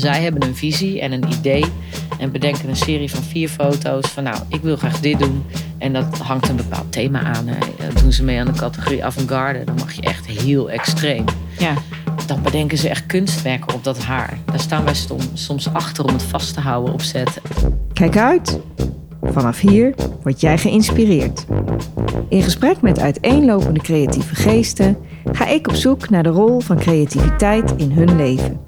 Zij hebben een visie en een idee en bedenken een serie van vier foto's van nou, ik wil graag dit doen. En dat hangt een bepaald thema aan. Hè. Doen ze mee aan de categorie avant-garde, dan mag je echt heel extreem. Ja. Dan bedenken ze echt kunstwerken op dat haar. Daar staan wij soms, soms achter om het vast te houden op set. Kijk uit. Vanaf hier word jij geïnspireerd. In gesprek met uiteenlopende creatieve geesten ga ik op zoek naar de rol van creativiteit in hun leven.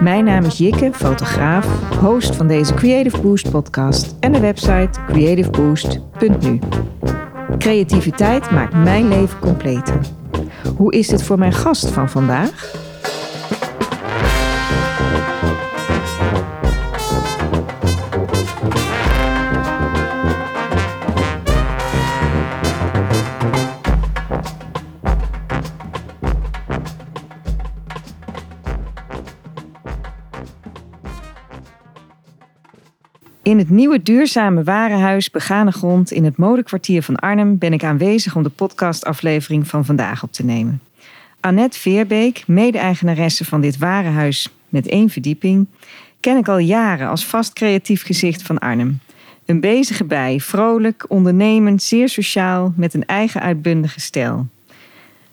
Mijn naam is Jikke, fotograaf, host van deze Creative Boost podcast en de website creativeboost.nu. Creativiteit maakt mijn leven completer. Hoe is dit voor mijn gast van vandaag? In het nieuwe duurzame warenhuis Begane Grond in het modekwartier van Arnhem ben ik aanwezig om de podcastaflevering van vandaag op te nemen. Annette Veerbeek, mede-eigenaresse van dit warenhuis met één verdieping, ken ik al jaren als vast creatief gezicht van Arnhem. Een bezige bij, vrolijk, ondernemend, zeer sociaal, met een eigen uitbundige stijl.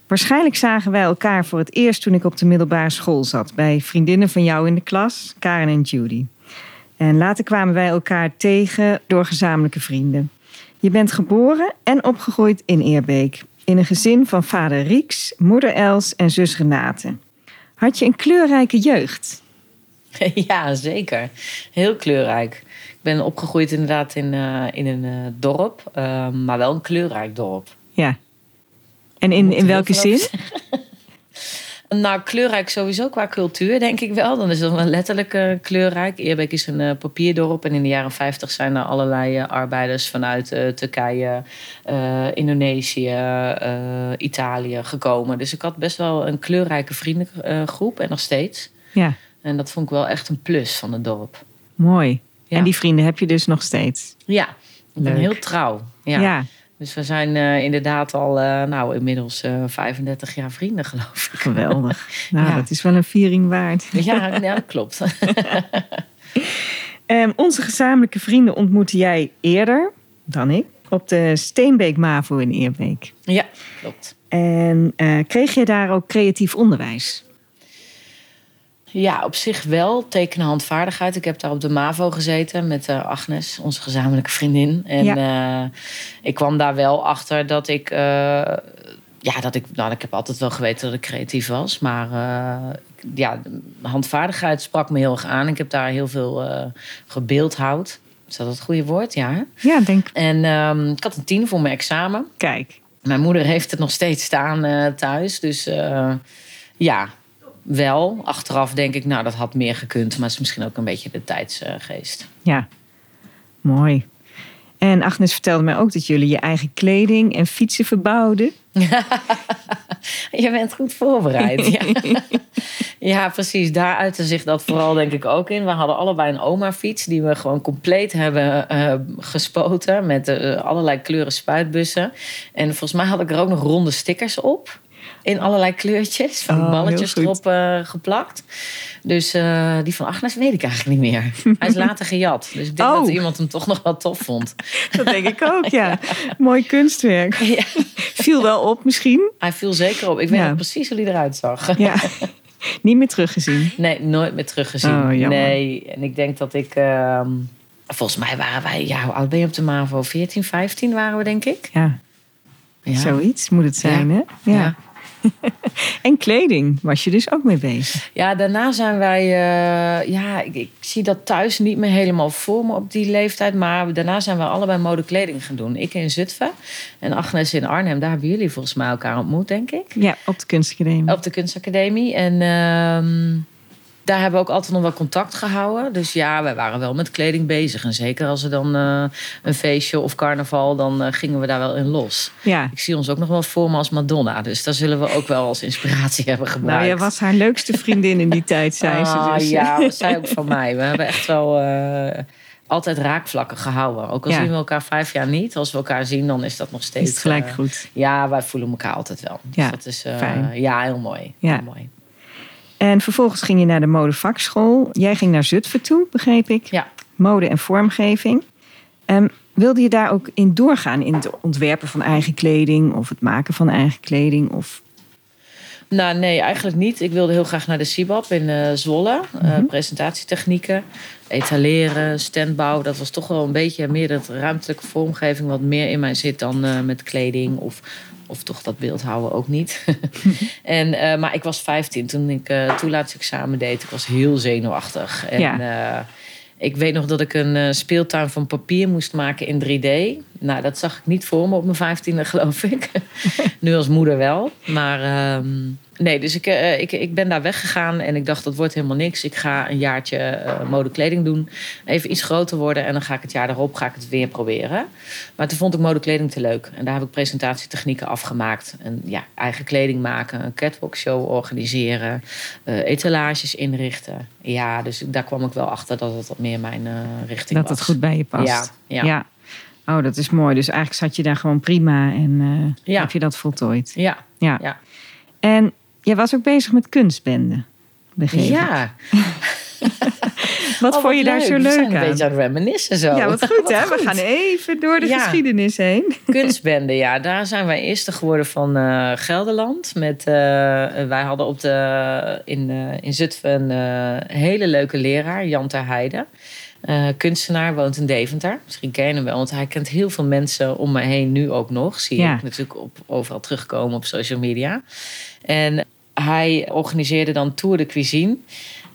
Waarschijnlijk zagen wij elkaar voor het eerst toen ik op de middelbare school zat, bij vriendinnen van jou in de klas, Karen en Judy. En later kwamen wij elkaar tegen door gezamenlijke vrienden. Je bent geboren en opgegroeid in Eerbeek. In een gezin van vader Rieks, moeder Els en zus Renate. Had je een kleurrijke jeugd? Ja, zeker. Heel kleurrijk. Ik ben opgegroeid inderdaad in, uh, in een uh, dorp, uh, maar wel een kleurrijk dorp. Ja. En in, in welke zin? Nou, kleurrijk sowieso qua cultuur, denk ik wel. Dan is het wel letterlijk uh, kleurrijk. Eerbeek is een uh, papierdorp. En in de jaren 50 zijn er allerlei uh, arbeiders vanuit Turkije, Indonesië, Italië gekomen. Dus ik had best wel een kleurrijke vriendengroep. en nog steeds. Ja. En dat vond ik wel echt een plus van het dorp. Mooi. Ja. En die vrienden heb je dus nog steeds? Ja, ik ben heel trouw. ja. ja. Dus we zijn uh, inderdaad al, uh, nou, inmiddels uh, 35 jaar vrienden, geloof ik. Geweldig. Nou, ja. dat is wel een viering waard. Ja, ja dat klopt. um, onze gezamenlijke vrienden ontmoette jij eerder dan ik op de Steenbeek MAVO in Eerbeek. Ja, klopt. En kreeg je daar ook creatief onderwijs? Ja, op zich wel. Tekenen handvaardigheid. Ik heb daar op de MAVO gezeten met uh, Agnes, onze gezamenlijke vriendin. En ja. uh, ik kwam daar wel achter dat ik... Uh, ja, dat ik... Nou, ik heb altijd wel geweten dat ik creatief was. Maar ja, handvaardigheid sprak me heel erg aan. Ik heb daar heel veel gebeeldhouwd. Is dat het goede woord? Ja, Ja, denk En um, ik had een tien voor mijn examen. Kijk. Mijn moeder heeft het nog steeds staan thuis. Dus ja, wel. Achteraf denk ik, nou, dat had meer gekund. Maar het is misschien ook een beetje de tijdsgeest. Ja, mooi. En Agnes vertelde mij ook dat jullie je eigen kleding en fietsen verbouwden. je bent goed voorbereid. ja. ja, precies. Daar uitte zich dat vooral denk ik ook in. We hadden allebei een oma-fiets die we gewoon compleet hebben uh, gespoten. Met uh, allerlei kleuren spuitbussen. En volgens mij had ik er ook nog ronde stickers op in allerlei kleurtjes. Van Oh, balletjes erop eh, geplakt. Dus eh, die van Agnes weet ik eigenlijk niet meer. Hij is later gejat. Dus ik denk Oh. dat iemand hem toch nog wel tof vond. Dat denk ik ook, ja. Mooi kunstwerk. Ja. Viel wel op misschien. Hij viel zeker op. Ik weet Ja. nog precies hoe hij eruit zag. Ja. Niet meer teruggezien. Nee, nooit meer teruggezien. Oh, nee, en ik denk dat ik... ehm, volgens mij waren wij... Ja, hoe oud ben je op de MAVO? 14, 15 waren we, denk ik. Ja, zoiets moet het zijn, hè? Ja. En kleding was je dus ook mee bezig. Ja, daarna zijn wij. eh, ja, ik, ik zie dat thuis niet meer helemaal voor me op die leeftijd. Maar daarna zijn we allebei modekleding gaan doen. Ik in Zutphen en Agnes in Arnhem. Daar hebben jullie volgens mij elkaar ontmoet, denk ik. Ja, op de kunstacademie. Op de kunstacademie. En ehm, daar hebben we ook altijd nog wel contact gehouden. Dus ja, wij waren wel met kleding bezig. En zeker als er dan eh, een feestje of carnaval, dan eh, gingen we daar wel in los. Ja. Ik zie ons ook nog wel voor me als Madonna. Dus daar zullen we ook wel als inspiratie hebben gebruikt. Nou, jij was haar leukste vriendin in die tijd, zei ze. Ah, Dus. ja, dat zei ook van mij. We hebben echt wel eh, altijd raakvlakken gehouden. Ook al Ja. zien we elkaar vijf jaar niet. Als we elkaar zien, dan is dat nog steeds... Is het gelijk eh, goed. Ja, wij voelen elkaar altijd wel. Ja, dus dat is eh, fijn. ja, heel mooi. Ja. Heel mooi. En vervolgens ging je naar de modevakschool. Jij ging naar Zutphen toe, begreep ik. Ja. Mode en vormgeving. Um, wilde je daar ook in doorgaan? In het ontwerpen van eigen kleding of het maken van eigen kleding? Of... Nou, nee, eigenlijk niet. Ik wilde heel graag naar de CIBAP in uh, Zwolle. Mm presentatietechnieken, etaleren, standbouw. Dat was toch wel een beetje meer dat ruimtelijke vormgeving... wat meer in mij zit dan uh, met kleding of of toch dat beeld houden ook niet. en, uh, maar ik was 15 toen ik uh, toelatingsexamen deed. Ik was heel zenuwachtig. En ja. uh, ik weet nog dat ik een speeltuin van papier moest maken in 3D. Nou, dat zag ik niet voor me op mijn vijftiende, geloof ik. nu als moeder wel. Maar um, nee, dus ik, uh, ik, ik ben daar weggegaan en ik dacht, dat wordt helemaal niks. Ik ga een jaartje uh, modekleding doen. Even iets groter worden en dan ga ik het jaar daarop ga ik het weer proberen. Maar toen vond ik modekleding te leuk. En daar heb ik presentatietechnieken afgemaakt. En ja, eigen kleding maken, een catwalk show organiseren, uh, etalages inrichten. Ja, dus daar kwam ik wel achter dat het wat meer mijn richting dat was. Dat het goed bij je past. Ja, ja. ja. Oh, dat is mooi. Dus eigenlijk zat je daar gewoon prima en uh, ja. heb je dat voltooid. Ja. ja. ja. En jij was ook bezig met kunstbenden, Ja. wat oh, vond je daar leuk. zo We leuk zijn aan? een beetje aan reminiscen zo. Ja, wat goed hè? We gaan even door de Ja. geschiedenis heen. Kunstbende, ja. Daar zijn wij eerste geworden van eh, Gelderland. Met, eh, wij hadden op de, in, in Zutphen een hele leuke leraar, Jan ter Heide. Eh, kunstenaar, woont in Deventer. Misschien ken je hem wel, want hij kent heel veel mensen om me heen nu ook nog. Zie Ja. ik natuurlijk op, overal terugkomen op social media. En hij organiseerde dan Tour de Cuisine.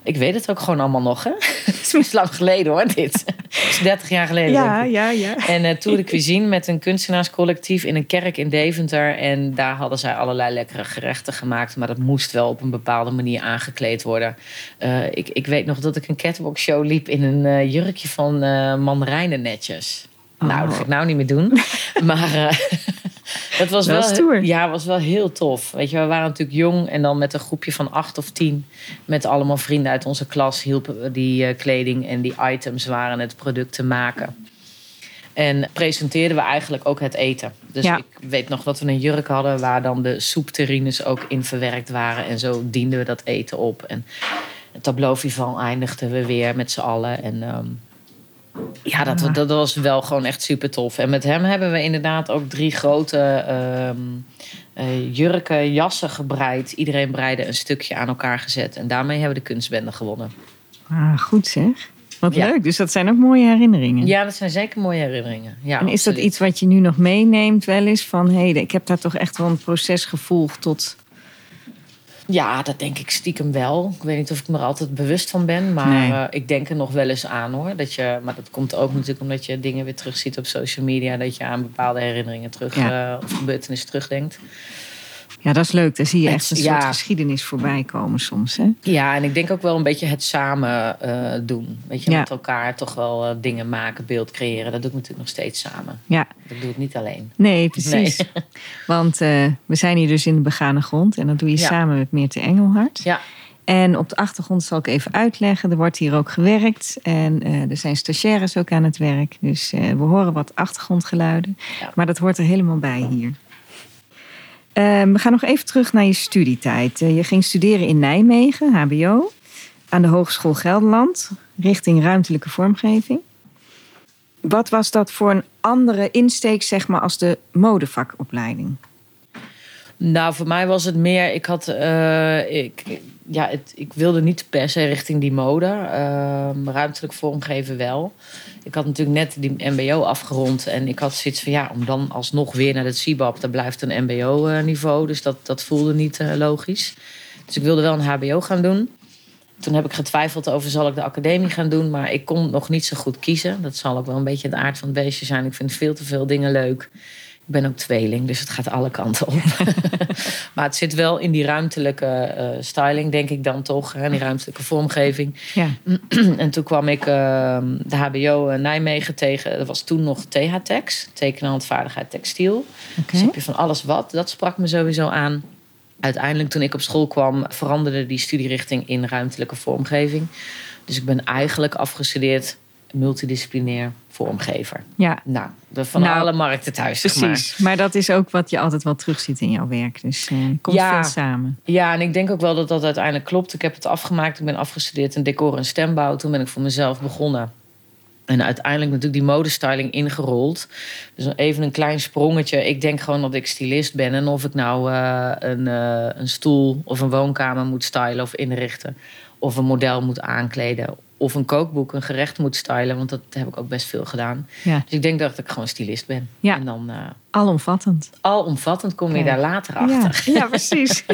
Ik weet het ook gewoon allemaal nog, hè? Het is lang geleden hoor, dit. Het is 30 jaar geleden. Ja, ik. ja, ja. En uh, Tour de Cuisine met een kunstenaarscollectief in een kerk in Deventer. En daar hadden zij allerlei lekkere gerechten gemaakt. Maar dat moest wel op een bepaalde manier aangekleed worden. Uh, ik, ik weet nog dat ik een catwalk show liep in een uh, jurkje van mandarijnennetjes. Oh. Nou, dat ga ik nou niet meer doen. maar dat was Wel ja, was wel heel tof. Weet je, we waren natuurlijk jong en dan met een groepje van acht of tien, met allemaal vrienden uit onze klas, hielpen we die uh, kleding en die items waren het product te maken. En presenteerden we eigenlijk ook het eten. Dus Ja. ik weet nog dat we een jurk hadden waar dan de soepterrines ook in verwerkt waren. En zo dienden we dat eten op. En het tableau vivant eindigden we weer met z'n allen. En ehm, ja, dat, dat was wel gewoon echt super tof. En met hem hebben we inderdaad ook drie grote eh, jurken, jassen gebreid. Iedereen breide een stukje aan elkaar gezet. En daarmee hebben we de kunstbende gewonnen. Ah, goed zeg. Wat Ja. leuk. Dus dat zijn ook mooie herinneringen. Ja, dat zijn zeker mooie herinneringen. Ja, en is dat iets wat je nu nog meeneemt wel eens? Van, hé, ik heb daar toch echt wel een proces gevolgd tot... Ja, dat denk ik stiekem wel. Ik weet niet of ik me er altijd bewust van ben. Maar Nee. eh, ik denk er nog wel eens aan hoor. Dat je, maar dat komt ook natuurlijk omdat je dingen weer terugziet op social media. Dat je aan bepaalde herinneringen terug, Ja. eh, of gebeurtenissen terugdenkt. Ja, dat is leuk. Daar zie je echt een soort geschiedenis voorbij komen soms. Hè? Ja, en ik denk ook wel een beetje het samen eh, doen. Weet je, Ja. met elkaar toch wel eh, dingen maken, beeld creëren. Dat doe ik natuurlijk nog steeds samen. Ja, Ik doe het niet alleen. nee, precies. Want eh, we zijn hier dus in de begane grond. En dat doe je Ja. samen met Meerte Engelhard. Ja, En op de achtergrond zal ik even uitleggen. Er wordt hier ook gewerkt. En er zijn stagiaires ook aan het werk. Dus we horen wat achtergrondgeluiden. Ja. Maar dat hoort er helemaal bij hier. Eh, we gaan nog even terug naar je studietijd. Eh, je ging studeren in Nijmegen, HBO. Aan de Hogeschool Gelderland. Richting ruimtelijke vormgeving. Wat was dat voor een andere insteek, zeg maar, als de modevakopleiding? Nou, voor mij was het meer. Ik had. eh, ik, ja, het, ik wilde niet per se richting die mode. Ehm, ruimtelijk vormgeven wel. Ik had natuurlijk net die MBO afgerond. En ik had zoiets van ja, om dan alsnog weer naar het CIBAP. Dat blijft een MBO-niveau. Dus dat, dat voelde niet eh, logisch. Dus ik wilde wel een HBO gaan doen. Toen heb ik getwijfeld over zal ik de academie gaan doen. Maar ik kon nog niet zo goed kiezen. Dat zal ook wel een beetje de aard van het beestje zijn. Ik vind veel te veel dingen leuk. Ik ben ook tweeling, dus het gaat alle kanten op. maar het zit wel in die ruimtelijke eh, styling, denk ik dan toch. Hè, die ruimtelijke vormgeving. Ja, en toen kwam ik eh, de HBO Nijmegen tegen. Dat was toen nog TH-Tex, tekenen, handvaardigheid, textiel. oké. Dus heb je van alles wat. Dat sprak me sowieso aan. Uiteindelijk, toen ik op school kwam, veranderde die studierichting in ruimtelijke vormgeving. Dus ik ben eigenlijk afgestudeerd multidisciplinair vormgever. Ja. Nou, de van Nou, alle markten thuis. zeg maar. Precies. Maar dat is ook wat je altijd wel terugziet in jouw werk. Dus eh komt Ja. veel samen. Ja, en ik denk ook wel dat dat uiteindelijk klopt. Ik heb het afgemaakt. Ik ben afgestudeerd in decor en stembouw. Toen ben ik voor mezelf begonnen. En uiteindelijk natuurlijk die modestyling ingerold. Dus even een klein sprongetje. Ik denk gewoon dat ik stylist ben. En of ik nou eh, een, eh, een stoel of een woonkamer moet stylen of inrichten. Of een model moet aankleden. Of een kookboek, een gerecht moet stylen. Want dat heb ik ook best veel gedaan. Ja. Dus ik denk dat ik gewoon stylist ben. Ja. En dan eh, Alomvattend. alomvattend kom je daar later achter. Ja, precies.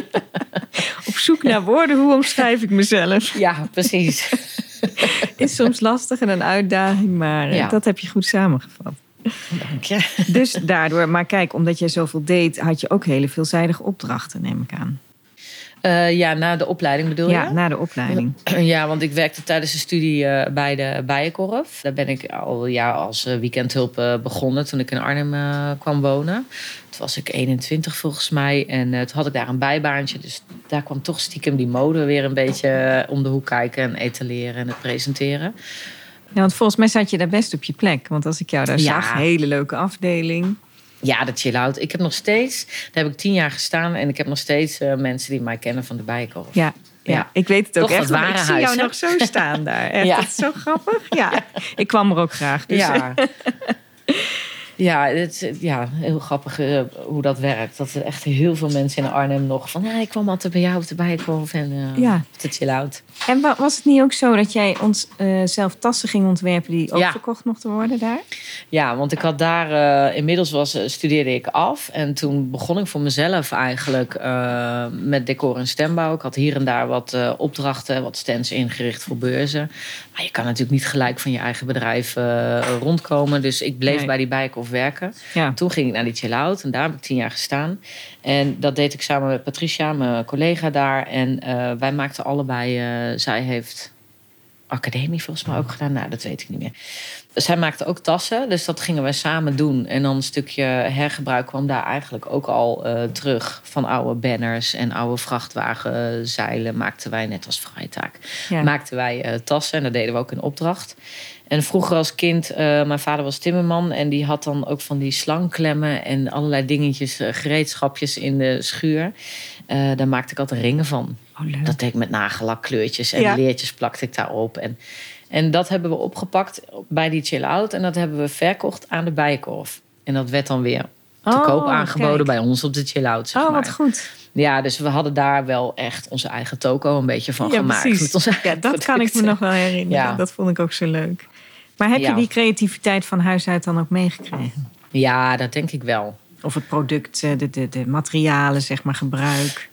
Op zoek naar woorden, hoe omschrijf ik mezelf? Ja, precies. Is soms lastig en een uitdaging, maar eh, dat heb je goed samengevat. Dank je. Dus daardoor, maar kijk, omdat jij zoveel deed, had je ook hele veelzijdige opdrachten, neem ik aan. Eh, ja, na de opleiding bedoel Ja, je? na de opleiding. Ja, want ik werkte tijdens de studie eh, bij de Bijenkorf. Daar ben ik al ja, als eh, weekendhulp begonnen toen ik in Arnhem kwam wonen. Toen was ik 21 volgens mij. En toen had ik daar een bijbaantje. Dus daar kwam toch stiekem die mode weer een beetje om de hoek kijken. En etaleren en het presenteren. Ja, want volgens mij zat je daar best op je plek. Want als ik jou daar Ja. zag, hele leuke afdeling. Ja, de chill-out. Ik heb nog steeds... Daar heb ik tien jaar gestaan. En ik heb nog steeds eh, mensen die mij kennen van de Bijenkorf. Ja, ja. Ja. ik weet het ook Toch echt. want Ik zie jou hè? nog zo staan daar. Echt, Ja. dat is zo grappig. Ja, ik kwam er ook graag. Dus, Ja. Ja, het, ja, heel grappig eh, hoe dat werkt. Dat er echt heel veel mensen in Arnhem nog van... Ja, ik kwam altijd bij jou op de Bijenkorf en eh Ja. te chill out. En wa- was het niet ook zo dat jij ons eh, zelf tassen ging ontwerpen die ook Ja. verkocht mochten worden daar? Ja, want ik had daar... inmiddels was, studeerde ik af. En toen begon ik voor mezelf eigenlijk met decor en stembouw. Ik had hier en daar wat opdrachten, wat stands ingericht voor beurzen. Maar je kan natuurlijk niet gelijk van je eigen bedrijf rondkomen. Dus ik bleef Nee. bij die Werken. Ja. Toen ging ik naar die chill out en daar heb ik tien jaar gestaan. En dat deed ik samen met Patricia, mijn collega daar. En eh, wij maakten allebei, eh, zij heeft academie volgens mij ook gedaan. Nou, dat weet ik niet meer. Zij maakte ook tassen, dus dat gingen wij samen doen. En dan een stukje hergebruik kwam daar eigenlijk ook al eh, terug. Van oude banners en oude vrachtwagenzeilen maakten wij, net als Vrijtaak, Ja. maakten wij tassen. En dat deden we ook in opdracht. En vroeger als kind, eh, mijn vader was timmerman en die had dan ook van die slangklemmen en allerlei dingetjes, eh, gereedschapjes in de schuur. Eh, daar maakte ik altijd ringen van. Oh. Dat deed ik met nagellak-kleurtjes en Ja. leertjes plakte ik daarop. En, en dat hebben we opgepakt bij die chill-out en dat hebben we verkocht aan de Bijenkorf. En dat werd dan weer te Oh, koop aangeboden kijk. bij ons op de chill-out. Zeg Oh, maar. wat goed. Ja, dus we hadden daar wel echt onze eigen toko een beetje van Ja, gemaakt. precies. Met onze Ja, eigen dat kan ik me nog wel herinneren. Ja. Dat vond ik ook zo leuk. Maar heb je die creativiteit van huis uit dan ook meegekregen? Ja, dat denk ik wel. Of het product, eh, de, de, de materialen, zeg maar, gebruik.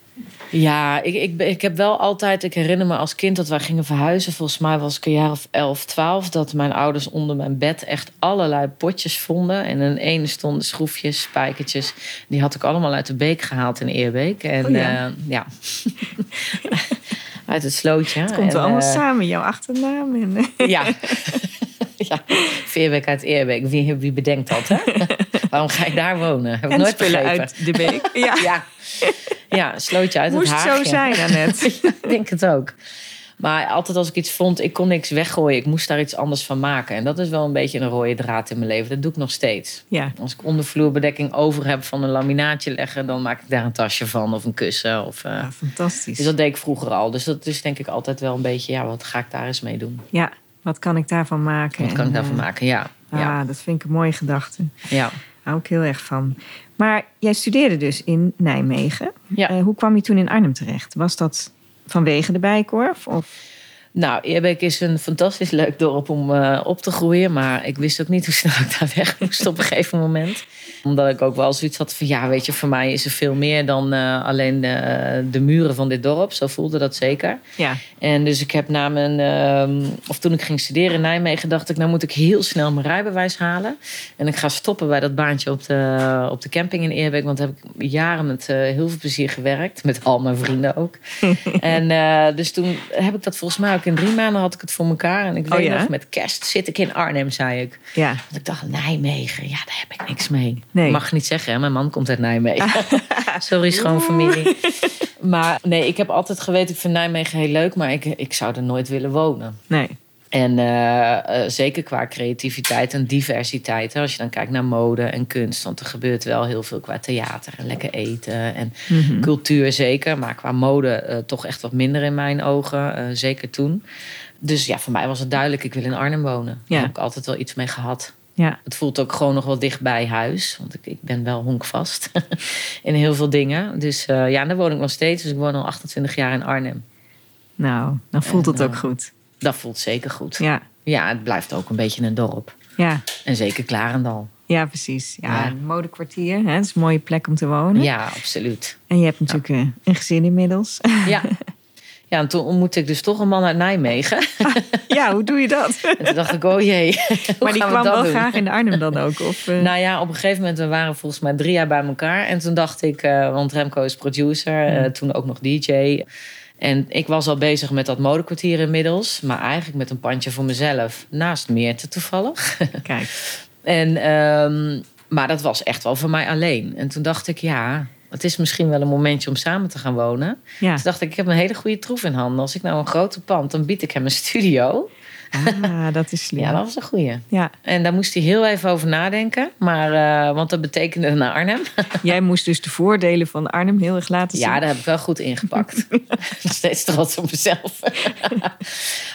Ja, ik, ik, ik heb wel altijd... Ik herinner me als kind dat wij gingen verhuizen. Volgens mij was ik een jaar of 11, 12. Dat mijn ouders onder mijn bed echt allerlei potjes vonden. En in ene stonden schroefjes, spijkertjes. Die had ik allemaal uit de beek gehaald in Eerbeek. En Oh ja. ja. uit het slootje. Het komt En, wel allemaal eh, samen, jouw achternaam. En, eh, Ja. ja, Veerbeek uit Eerbeek. Wie, wie bedenkt dat, hè? Waarom ga je daar wonen? Heb ik en nooit spullen begrepen. uit de beek. Ja, Ja. ja, slootje uit moest het zo haagje. zijn, Annette. ik denk het ook. Maar altijd als ik iets vond, ik kon niks weggooien. Ik moest daar iets anders van maken. En dat is wel een beetje een rode draad in mijn leven. Dat doe ik nog steeds. Ja, Als ik ondervloerbedekking over heb van een laminaatje leggen... dan maak ik daar een tasje van of een kussen. Of, eh, ja, fantastisch. Dus dat deed ik vroeger al. Dus dat is denk ik altijd wel een beetje... ja, wat ga ik daar eens mee doen? Ja, wat kan ik daarvan maken? Wat kan ik daarvan eh, maken? Ja, ja, Ah, dat vind ik een mooie gedachte. ja. Hou ik heel erg van. Maar jij studeerde dus in Nijmegen. Ja. Eh, hoe kwam je toen in Arnhem terecht? Was dat vanwege de Bijkorf? Of... Nou, Eerbeek is een fantastisch leuk dorp om eh, op te groeien. Maar ik wist ook niet hoe snel ik daar weg moest op een gegeven moment. Omdat ik ook wel zoiets had van... ja, weet je, voor mij is er veel meer dan eh, alleen de, de muren van dit dorp. Zo voelde dat zeker. Ja, En dus ik heb na mijn... ehm, of toen ik ging studeren in Nijmegen... dacht ik, nou moet ik heel snel mijn rijbewijs halen. En ik ga stoppen bij dat baantje op de, op de camping in Eerbeek. Want daar heb ik jaren met eh, heel veel plezier gewerkt. Met al mijn vrienden ook. en dus toen heb ik dat volgens mij ook in drie maanden had ik het voor elkaar. En ik Oh weet ja? nog, met kerst zit ik in Arnhem, zei ik. ja. Want ik dacht, Nijmegen, ja, daar heb ik niks mee. Nee. Mag niet zeggen, hè? mijn man komt uit Nijmegen. Sorry, schoonfamilie. Maar nee, ik heb altijd geweten, ik vind Nijmegen heel leuk, maar ik, ik zou er nooit willen wonen. Nee. En uh, uh, zeker qua creativiteit en diversiteit. Hè, als je dan kijkt naar mode en kunst. Want er gebeurt wel heel veel qua theater en lekker eten. En mm -hmm. cultuur zeker. Maar qua mode uh, toch echt wat minder in mijn ogen. zeker toen. Dus ja, voor mij was het duidelijk. Ik wil in Arnhem wonen. Ja. Daar heb ik altijd wel iets mee gehad. Ja. Het voelt ook gewoon nog wel dicht bij huis. Want ik, ik ben wel honkvast in heel veel dingen. Dus ja, daar woon ik nog steeds. Dus ik woon al 28 jaar in Arnhem. Nou, dan voelt en, het ook goed. Dat voelt zeker goed. Ja. Ja, het blijft ook een beetje een dorp. Ja. En zeker Klarendal. Ja, precies. Ja, ja. een modekwartier. Hè? Het is een mooie plek om te wonen. Ja, absoluut. En je hebt natuurlijk ja. een gezin inmiddels. Ja. Ja, en toen ontmoette ik dus toch een man uit Nijmegen. ja, hoe doe je dat? En toen dacht ik, oh jee. maar die kwam wel doen? graag in Arnhem dan ook? Of, uh... Nou ja, op een gegeven moment, we waren volgens mij drie jaar bij elkaar. En toen dacht ik, uh, want Remco is producer, uh, toen ook nog DJ. En ik was al bezig met dat modekwartier inmiddels. Maar eigenlijk met een pandje voor mezelf. Naast Meerte toevallig. Kijk. en, um, maar dat was echt wel voor mij alleen. En toen dacht ik, ja, het is misschien wel een momentje om samen te gaan wonen. Ja. Toen dacht ik, ik heb een hele goede troef in handen. Als ik nou een grote pand, dan bied ik hem een studio. Ah, dat is slim. Ja, dat was een goeie. Ja. En daar moest hij heel even over nadenken. Maar, uh, want dat betekende naar Arnhem. Jij moest dus de voordelen van Arnhem heel erg laten zien. Ja, daar heb ik wel goed ingepakt. Nog steeds trots op mezelf.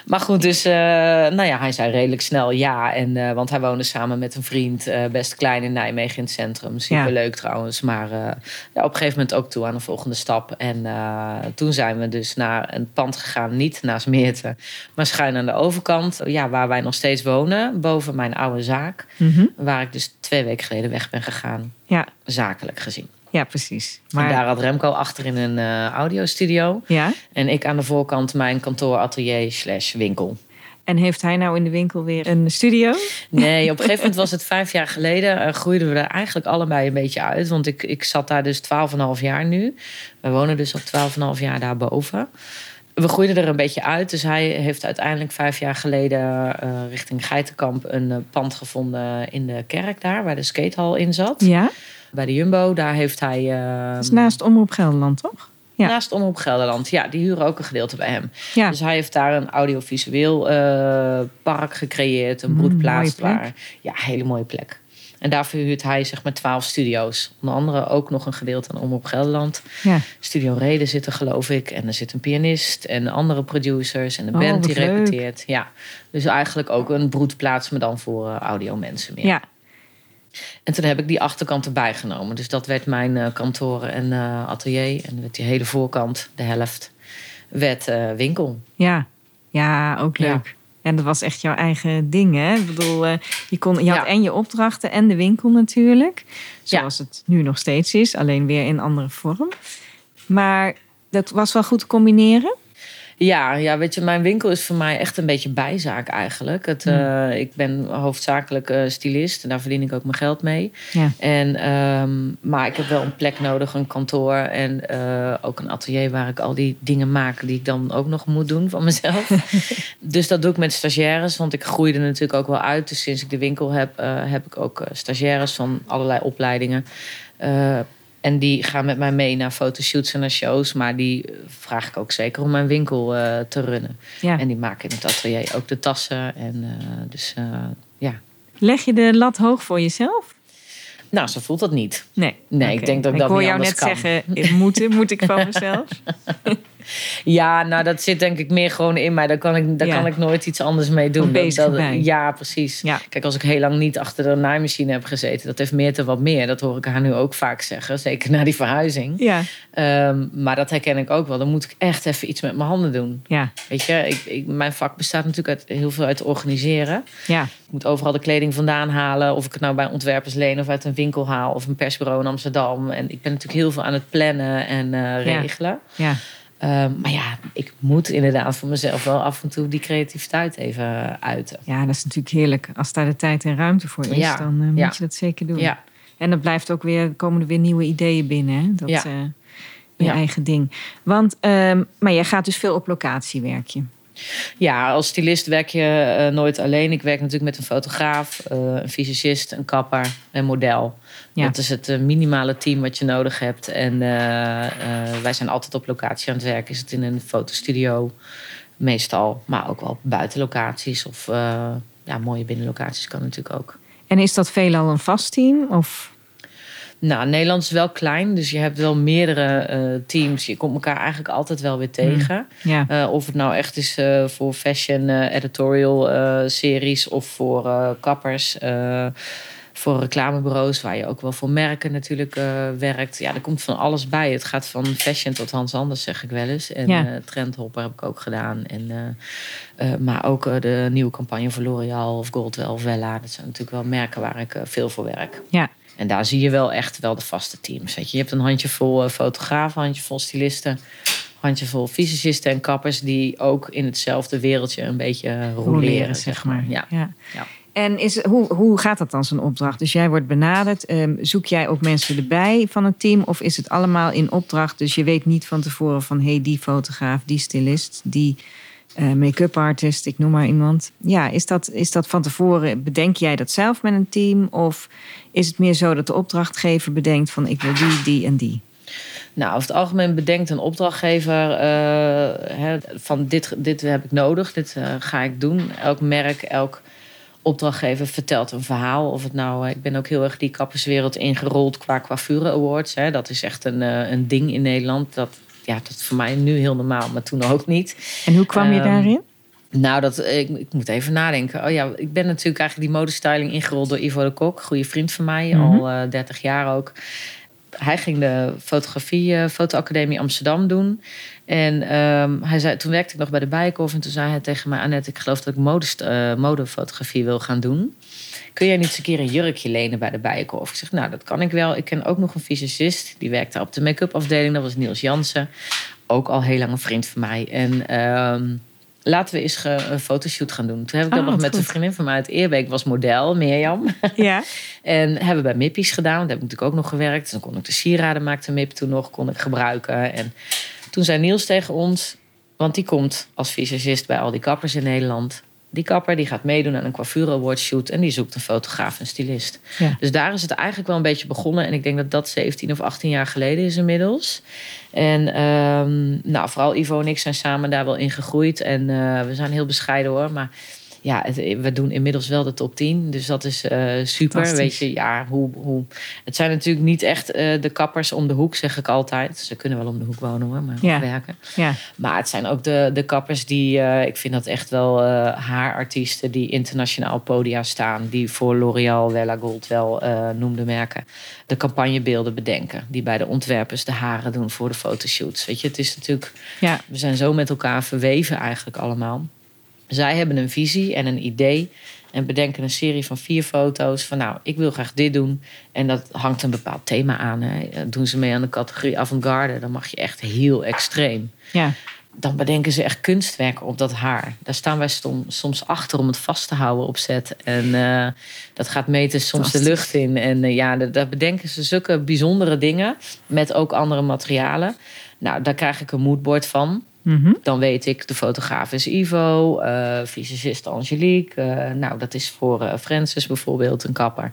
maar goed, dus uh, nou ja, hij zei redelijk snel ja. En, uh, want hij woonde samen met een vriend, best klein in Nijmegen in het centrum. Superleuk ja. trouwens. Maar ja, op een gegeven moment ook toe aan de volgende stap. En toen zijn we dus naar een pand gegaan. Niet naast Meerte, maar schuin aan de overkant ja, waar wij nog steeds wonen, boven mijn oude zaak. Mm -hmm. Waar ik dus twee weken geleden weg ben gegaan. Ja. Zakelijk gezien. Ja, precies. Maar... En daar had Remco achter in een uh, audiostudio. Ja. En ik aan de voorkant mijn kantoor, atelier slash winkel. En heeft hij nou in de winkel weer een studio? Nee, op een gegeven moment was het vijf jaar geleden. Uh, groeiden we er eigenlijk allebei een beetje uit. Want ik, ik zat daar dus 12,5 jaar nu. We wonen dus al 12,5 jaar daarboven we groeiden er een beetje uit. Dus hij heeft uiteindelijk vijf jaar geleden uh, richting Geitenkamp een uh, pand gevonden in de kerk daar, waar de skatehal in zat. Ja. Bij de Jumbo, daar heeft hij. Uh, dat is naast Omroep Gelderland, toch? Ja. Naast Omroep Gelderland, ja, die huren ook een gedeelte bij hem. Ja. Dus hij heeft daar een audiovisueel park gecreëerd, een broedplaats. Mm, mooie waar, ja, hele mooie plek. En daarvoor huurt hij zeg maar twaalf studio's. Onder andere ook nog een gedeelte aan Omroep Gelderland. Ja. Studio Reden zit er geloof ik. En er zit een pianist en andere producers en een Oh, band die leuk. repeteert. Ja. Dus eigenlijk ook een broedplaats, maar dan voor uh, audiomensen meer. Ja. En toen heb ik die achterkant erbij genomen. Dus dat werd mijn uh, kantoor en uh, atelier. En werd die hele voorkant, de helft, werd winkel. Ja. Ja, ook leuk. Ja. En dat was echt jouw eigen ding, hè? Ik bedoel, uh, je, kon, je had Ja. en je opdrachten en de winkel natuurlijk. Ja. Zoals het nu nog steeds is, alleen weer in andere vorm. Maar dat was wel goed te combineren. Ja, ja, weet je, mijn winkel is voor mij echt een beetje bijzaak eigenlijk. Het, uh, ik ben hoofdzakelijk uh, stylist en daar verdien ik ook mijn geld mee. Ja. En, um, maar ik heb wel een plek nodig, een kantoor en uh, ook een atelier waar ik al die dingen maak die ik dan ook nog moet doen van mezelf. dus dat doe ik met stagiaires, want ik groeide natuurlijk ook wel uit. Dus sinds ik de winkel heb, heb ik ook stagiaires van allerlei opleidingen. En die gaan met mij mee naar fotoshoots en naar shows. Maar die vraag ik ook zeker om mijn winkel uh, te runnen. Ja. En die maken in het atelier ook de tassen. En uh, dus uh, ja. Leg je de lat hoog voor jezelf? Nou, zo voelt dat niet. Nee. Nee, ik denk dat ik, ik dat hoor niet jou anders net kan. zeggen, moeten moet ik van mezelf. Ja, nou dat zit denk ik meer gewoon in mij. Daar kan ik, daar Ja. kan ik nooit iets anders mee doen. Dat, dat- ja, precies. Ja. Kijk, als ik heel lang niet achter de naaimachine heb gezeten... dat heeft meer te wat meer. Dat hoor ik haar nu ook vaak zeggen. Zeker na die verhuizing. Ja, Ehm, maar dat herken ik ook wel. Dan moet ik echt even iets met mijn handen doen. ja, Weet je, ik, ik, mijn vak bestaat natuurlijk uit, heel veel uit organiseren. ja. Ik moet overal de kleding vandaan halen. Of ik het nou bij ontwerpers leen of uit een winkel haal. Of een persbureau in Amsterdam. En ik ben natuurlijk heel veel aan het plannen en eh, Ja. regelen. ja. Ehm, maar ja, ik moet inderdaad voor mezelf wel af en toe die creativiteit even uiten. Ja, dat is natuurlijk heerlijk. Als daar de tijd en ruimte voor is, Ja, dan eh, moet ja. je dat zeker doen. Ja, En dan blijft ook weer, komen er weer nieuwe ideeën binnen. Hè? Dat, eh, je eigen ding. Want, ehm, maar jij gaat dus veel op locatie werken. ja als stylist werk je eh, nooit alleen. Ik werk natuurlijk met een fotograaf, een fysicist, een kapper, een model. Ja. Dat is het eh, minimale team wat je nodig hebt. En eh, eh, wij zijn altijd op locatie aan het werk. Is het in een fotostudio? Meestal, maar ook wel buitenlocaties of uh, ja, mooie binnenlocaties kan natuurlijk ook. En is dat veelal een vast team? Of? Nou, Nederland is wel klein, dus je hebt wel meerdere uh, teams. Je komt elkaar eigenlijk altijd wel weer tegen. Mm, ja. Uh, of het nou echt is uh, voor fashion editorial series of voor kappers voor reclamebureaus, waar je ook wel voor merken natuurlijk uh, werkt. Ja, er komt van alles bij. Het gaat van fashion tot Hans Anders, zeg ik wel eens. En ja. uh, Trendhopper heb ik ook gedaan. En, uh, maar ook de nieuwe campagne voor L'Oreal of Goldwell of Wella. Dat zijn natuurlijk wel merken waar ik veel voor werk. Ja. En daar zie je wel echt wel de vaste teams. Weet je. je hebt een handjevol fotografen, handjevol stylisten handjevol fysicisten en kappers die ook in hetzelfde wereldje een beetje roleren, zeg maar. Ja. ja. ja. En is, hoe, hoe gaat dat dan, zo'n opdracht? Dus jij wordt benaderd. Um, zoek jij ook mensen erbij van het team? Of is het allemaal in opdracht? Dus je weet niet van tevoren van... hé, hey, die fotograaf, die stylist, die uh, make-up artist... ik noem maar iemand. Ja, is dat, is dat van tevoren... bedenk jij dat zelf met een team? Of is het meer zo dat de opdrachtgever bedenkt van... ik wil die, die en die? Nou, over het algemeen bedenkt een opdrachtgever hè, van dit, dit heb ik nodig, dit uh, ga ik doen. Elk merk, elk opdrachtgever vertelt een verhaal. Of het nou, ik ben ook heel erg die kapperswereld ingerold qua coiffure awards. Hè. Dat is echt een, een ding in Nederland. Dat, ja, dat is voor mij nu heel normaal, maar toen ook niet. En hoe kwam je um, daarin? Nou, dat, ik, ik, moet even nadenken. Oh ja, ik ben natuurlijk eigenlijk die modestyling ingerold door Ivo de Kok. Goede vriend van mij, mm -hmm. al uh, 30 jaar ook. Hij ging de fotografie, uh, fotoacademie Amsterdam doen. En um, hij zei, toen werkte ik nog bij de Bijenkorf. En toen zei hij tegen mij, Annette, ik geloof dat ik uh, modefotografie wil gaan doen. Kun jij niet eens een keer een jurkje lenen bij de Bijenkorf? Ik zeg, nou, dat kan ik wel. Ik ken ook nog een fysicist. Die werkt daar op de make-up afdeling. Dat was Niels Jansen. Ook al heel lang een vriend van mij. En... Um, laten we eens een fotoshoot gaan doen. Toen heb ik dat oh, nog met goed. een vriendin van mij uit Eerbeek, was model, Mirjam. Ja. en hebben we bij Mippies gedaan. Daar heb ik natuurlijk ook nog gewerkt. Dus dan kon ik de sieraden, maakte Mip toen nog, kon ik gebruiken. En toen zei Niels tegen ons, want die komt als visagist bij al die kappers in Nederland. Die kapper die gaat meedoen aan een coiffure award shoot en die zoekt een fotograaf en stylist. Ja. Dus daar is het eigenlijk wel een beetje begonnen. En ik denk dat dat 17 of 18 jaar geleden is inmiddels. En um, nou, vooral Ivo en ik zijn samen daar wel in gegroeid. En uh, we zijn heel bescheiden hoor. Maar ja, het, we doen inmiddels wel de top 10. Dus dat is uh, super. Weet je, ja, hoe, hoe. Het zijn natuurlijk niet echt uh, de kappers om de hoek, zeg ik altijd. Ze kunnen wel om de hoek wonen hoor, maar ja. werken. Ja. Maar het zijn ook de, de kappers die, uh, ik vind dat echt wel haarartiesten die internationaal podia staan. Die voor L'Oreal, Wella Gold wel noemde merken. De campagnebeelden bedenken. Die bij de ontwerpers de haren doen voor de fotoshoots. Weet je, het is natuurlijk. Ja. We zijn zo met elkaar verweven eigenlijk allemaal. Zij hebben een visie en een idee en bedenken een serie van vier foto's van nou, ik wil graag dit doen. En dat hangt een bepaald thema aan. Hè. Doen ze mee aan de categorie avant-garde, dan mag je echt heel extreem. Ja. Dan bedenken ze echt kunstwerken op dat haar. Daar staan wij soms achter om het vast te houden op set. En uh, dat gaat meten soms de lucht in. En uh, ja, daar bedenken ze zulke bijzondere dingen. Met ook andere materialen. Nou, daar krijg ik een moodboard van. Mm -hmm. Dan weet ik, de fotograaf is Ivo, uh, fysicist Angelique. Uh, nou, dat is voor uh, Francis bijvoorbeeld, een kapper.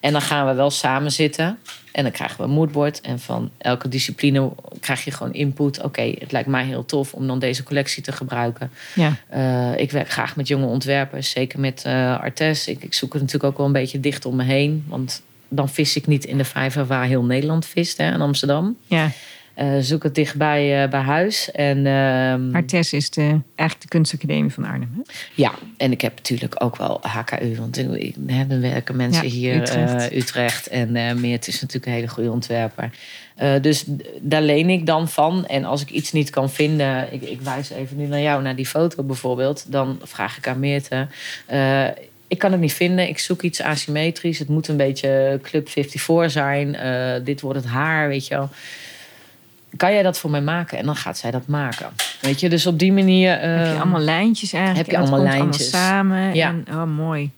En dan gaan we wel samen zitten. En dan krijgen we een moodboard. En van elke discipline krijg je gewoon input. Oké, okay, het lijkt mij heel tof om dan deze collectie te gebruiken. Ja. Uh, ik werk graag met jonge ontwerpers. Zeker met uh, Artes. Ik, ik zoek het natuurlijk ook wel een beetje dicht om me heen. Want dan vis ik niet in de vijver waar heel Nederland vist. Hè, in Amsterdam. Ja. Uh, zoek het dichtbij uh, bij huis. En, uh, Artes is de, eigenlijk de kunstacademie van Arnhem. Hè? Ja, en ik heb natuurlijk ook wel HKU. Want ik, hè, dan werken mensen ja, hier Utrecht. Utrecht. En Meert is natuurlijk een hele goede ontwerper. dus daar leen ik dan van. En als ik iets niet kan vinden... Ik, ik wijs even nu naar jou, naar die foto bijvoorbeeld. Dan vraag ik aan Meerte... ik kan het niet vinden. Ik zoek iets asymmetrisch. Het moet een beetje Club 54 zijn. dit wordt het haar, weet je wel kan jij dat voor mij maken? En dan gaat zij dat maken. Weet je, dus op die manier. Uh, heb je allemaal lijntjes eigenlijk? Heb je allemaal lijntjes allemaal samen? Ja. En, oh, mooi.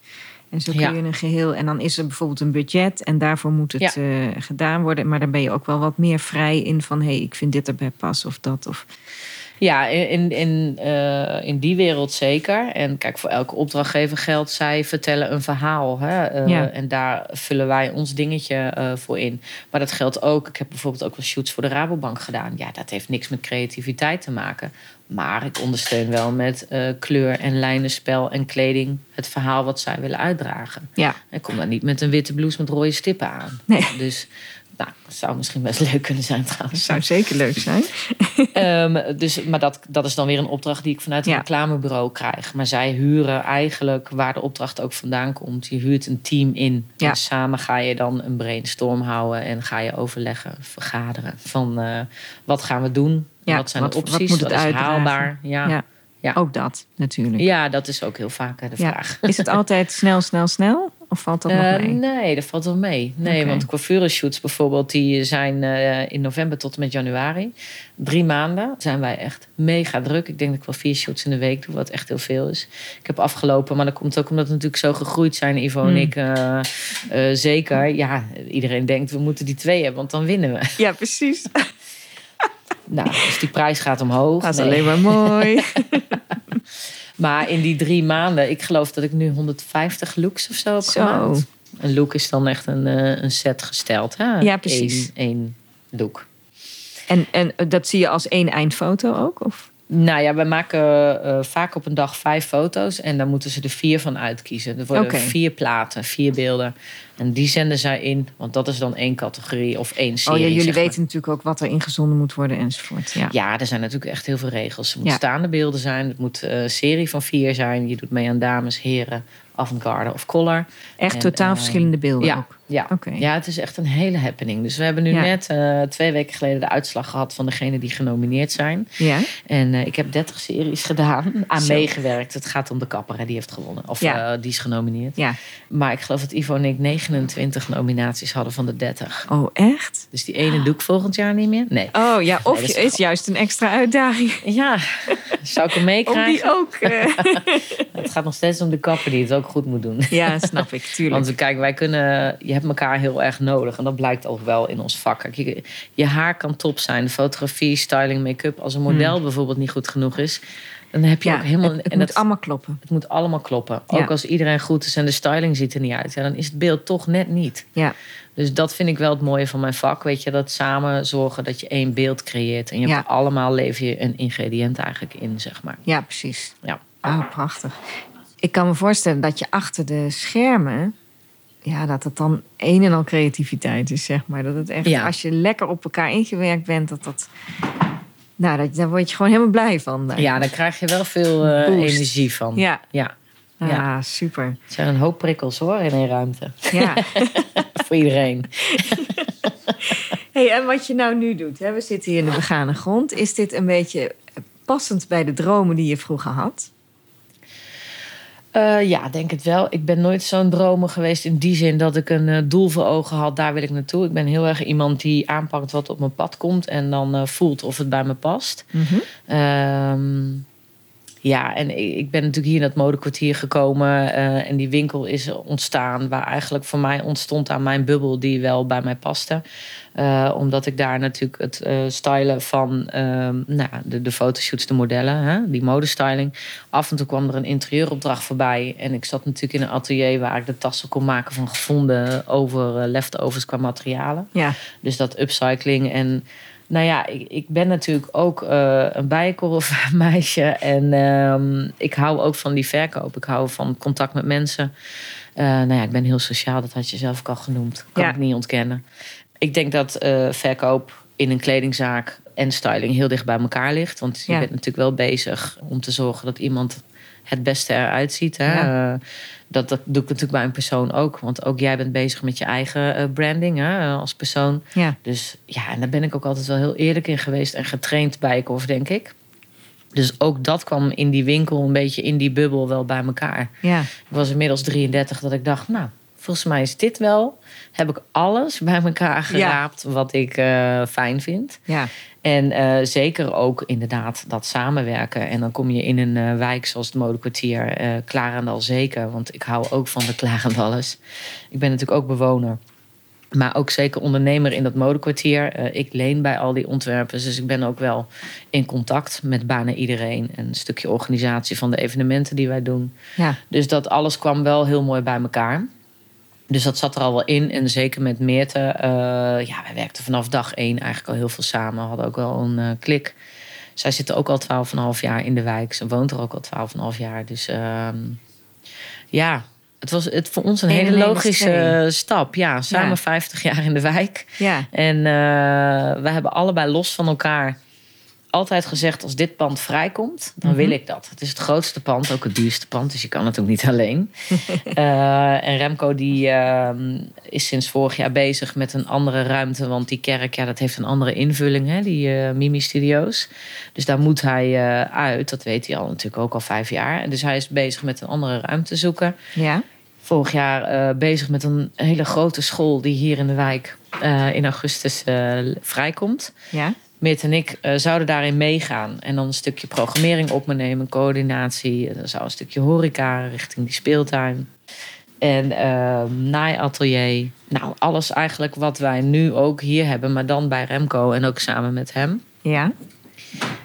En zo kun Ja. je een geheel. En dan is er bijvoorbeeld een budget en daarvoor moet het Ja. eh, gedaan worden. Maar dan ben je ook wel wat meer vrij in van hé, hey, ik vind dit erbij pas of dat. Of... Ja, in, in, uh, in die wereld zeker. En kijk, voor elke opdrachtgever geldt, zij vertellen een verhaal. Hè? Uh, ja. En daar vullen wij ons dingetje uh, voor in. Maar dat geldt ook, ik heb bijvoorbeeld ook wel shoots voor de Rabobank gedaan. Ja, dat heeft niks met creativiteit te maken. Maar ik ondersteun wel met kleur en lijnenspel en kleding het verhaal wat zij willen uitdragen. Ja. Ik kom dan niet met een witte blouse met rode stippen aan. Nee. Dus nou, dat zou misschien best leuk kunnen zijn trouwens. Zou zeker leuk zijn. um, dus, maar dat, dat is dan weer een opdracht die ik vanuit een ja. reclamebureau krijg. Maar zij huren eigenlijk waar de opdracht ook vandaan komt. Je huurt een team in. Ja. En samen ga je dan een brainstorm houden. En ga je overleggen, vergaderen. Van uh, wat gaan we doen? Ja, wat zijn wat, de opties? Wat moet het wat is uitdragen? haalbaar? Ja. Ja. Ook dat natuurlijk. ja, dat is ook heel vaak hè, de Ja. vraag. Is het altijd snel, snel, snel? Of valt dat nog Eh, mee? nee, dat valt wel mee. Nee, Oké. want coiffure-shoots bijvoorbeeld, die zijn eh, in november tot en met januari. Drie maanden zijn wij echt mega druk. Ik denk dat ik wel vier shoots in de week doe, wat echt heel veel is. Ik heb afgelopen, maar dat komt ook omdat we natuurlijk zo gegroeid zijn, Ivo en Hmm. ik. eh, zeker, ja, iedereen denkt we moeten die twee hebben, want dan winnen we. Ja, precies. Nou, dus die prijs gaat omhoog. Dat is Nee. alleen maar mooi. Maar in die drie maanden, ik geloof dat ik nu 150 looks of zo heb Zo. gemaakt. Een look is dan echt een, eh, een set gesteld. Hè? Ja, precies. Eén, één look. En, en dat zie je als één eindfoto ook? Of? Nou ja, we maken eh, vaak op een dag vijf foto's. En dan moeten ze er vier van uitkiezen. Er worden Oké. vier platen, vier beelden. En die zenden zij in. Want dat is dan één categorie of één serie. oh ja, jullie maar. weten natuurlijk ook wat er ingezonden moet worden enzovoort. Ja. Ja, er zijn natuurlijk echt heel veel regels. Het moet Ja. staande beelden zijn. Het moet eh, een serie van vier zijn. Je doet mee aan dames, heren, avant-garde of collar. Echt En, totaal eh, verschillende beelden ja. ook. Ja. Ja, het is echt een hele happening. Dus we hebben nu Ja. net eh, twee weken geleden de uitslag gehad van degenen die genomineerd zijn. Ja? En eh, ik heb 30 series gedaan, aan Zo. meegewerkt. Het gaat om de kapper, hè, die heeft gewonnen. Of Ja. eh, die is genomineerd. Ja. Maar ik geloof dat Ivo en ik 29 nominaties hadden van de 30. Oh, echt? Dus die ene doe ik volgend jaar niet meer. Nee. Oh ja, of is juist een extra uitdaging. Ja, zou ik hem meekrijgen? die ook. Het gaat nog steeds om de kapper die het ook goed moet doen. Ja, snap ik, tuurlijk. Want we- kijk, wij kunnen, je hebt elkaar heel erg nodig. En dat blijkt ook wel in ons vak. Kijk, je, je haar kan top zijn. De fotografie, styling, make-up. Als een model bijvoorbeeld niet goed genoeg is, dan heb je ja, ook helemaal. het, het en moet dat, allemaal kloppen. het moet allemaal kloppen. Ja. Ook als iedereen goed is en de styling ziet er niet uit, ja, dan is het beeld toch net niet. Ja, Dus dat vind ik wel het mooie van mijn vak. Weet je, dat samen zorgen dat je één beeld creëert. En je hebt allemaal lever je een ingrediënt eigenlijk in, zeg maar. ja precies. Ja. Oh, prachtig. Ik kan me voorstellen dat je achter de schermen... Ja, dat het dan een en al creativiteit is, zeg maar. Dat het echt, Ja. als je lekker op elkaar ingewerkt bent, dat dat... Nou, dat, daar word je gewoon helemaal blij van. Ja, daar krijg je wel veel eh, energie van. Ja. ja. Ah, ja. super. Het zijn een hoop prikkels hoor in één ruimte. Ja. Voor iedereen. hey, en wat je nou nu doet, hè? we zitten hier in de begane grond. Is dit een beetje passend bij de dromen die je vroeger had? Eh, ja, denk het wel. Ik ben nooit zo'n dromer geweest in die zin dat ik een eh, doel voor ogen had. Daar wil ik naartoe. Ik ben heel erg iemand die aanpakt wat op mijn pad komt en dan eh, voelt of het bij me past. Ehm, ja, en ik ben natuurlijk hier in het modekwartier gekomen. eh, en die winkel is ontstaan. Waar eigenlijk voor mij ontstond aan mijn bubbel die wel bij mij paste. Eh, omdat ik daar natuurlijk het eh, stylen van ehm, nou, de, de fotoshoots, de modellen, hè, die modestyling. Af en toe kwam er een interieuropdracht voorbij. En ik zat natuurlijk in een atelier waar ik de tassen kon maken van gevonden over leftovers qua materialen. Ja, Dus dat upcycling. En nou ja, ik, ik ben natuurlijk ook eh, een bijenkorfmeisje. En ehm, ik hou ook van die verkoop. Ik hou van contact met mensen. Eh, nou ja, ik ben heel sociaal. Dat had je zelf ook al genoemd. Kan Ja. ik niet ontkennen. Ik denk dat eh, verkoop in een kledingzaak en styling heel dicht bij elkaar ligt. Want je Ja. bent natuurlijk wel bezig om te zorgen dat iemand het beste eruit ziet. Hè? Ja. Eh, dat, dat doe ik natuurlijk bij een persoon ook. Want ook jij bent bezig met je eigen eh, branding hè, eh, als persoon. ja. Dus ja, en daar ben ik ook altijd wel heel eerlijk in geweest en getraind bij Eekhoff, denk ik. Dus ook dat kwam in die winkel een beetje in die bubbel wel bij elkaar. ja. Ik was inmiddels 33 dat ik dacht, nou, volgens mij is dit wel. Heb ik alles bij elkaar geraapt wat ik fijn vind. ja. En eh, zeker ook inderdaad dat samenwerken. En dan kom je in een eh, wijk zoals het Modekwartier, eh Klarendal zeker. Want ik hou ook van de Klarendallers. Ik ben natuurlijk ook bewoner. Maar ook zeker ondernemer in dat modekwartier. Uh, ik leen bij al die ontwerpers. Dus ik ben ook wel in contact met bijna iedereen. En een stukje organisatie van de evenementen die wij doen. Ja. Dus dat alles kwam wel heel mooi bij elkaar. Dus dat zat er al wel in. En zeker met Meerte. Uh, ja, wij werkten vanaf dag één eigenlijk al heel veel samen. We hadden ook wel een uh, klik. Zij zit ook al 12,5 jaar in de wijk. Ze woont er ook al 12,5 jaar. Dus uh, ja, het was het voor ons een hele logische stap. Ja, samen ja. 50 jaar in de wijk. Ja. En uh, we hebben allebei los van elkaar altijd gezegd: als dit pand vrijkomt, dan -hmm. wil ik dat. Het is het grootste pand, ook het duurste pand, dus je kan het ook niet alleen. uh, en Remco die uh, is sinds vorig jaar bezig met een andere ruimte, want die kerk, ja, dat heeft een andere invulling, hè, die uh, Mimi Studios. Dus daar moet hij uit. Dat weet hij al natuurlijk ook al vijf jaar. En dus hij is bezig met een andere ruimte zoeken. Ja. Vorig jaar bezig met een hele grote school die hier in de wijk in augustus vrijkomt. Ja. Meert en ik uh, zouden daarin meegaan. En dan een stukje programmering op me nemen, coördinatie. Dan zou een stukje horeca richting die speeltuin. En uh, naaiatelier. Nou, alles eigenlijk wat wij nu ook hier hebben, maar dan bij Remco en ook samen met hem. Ja.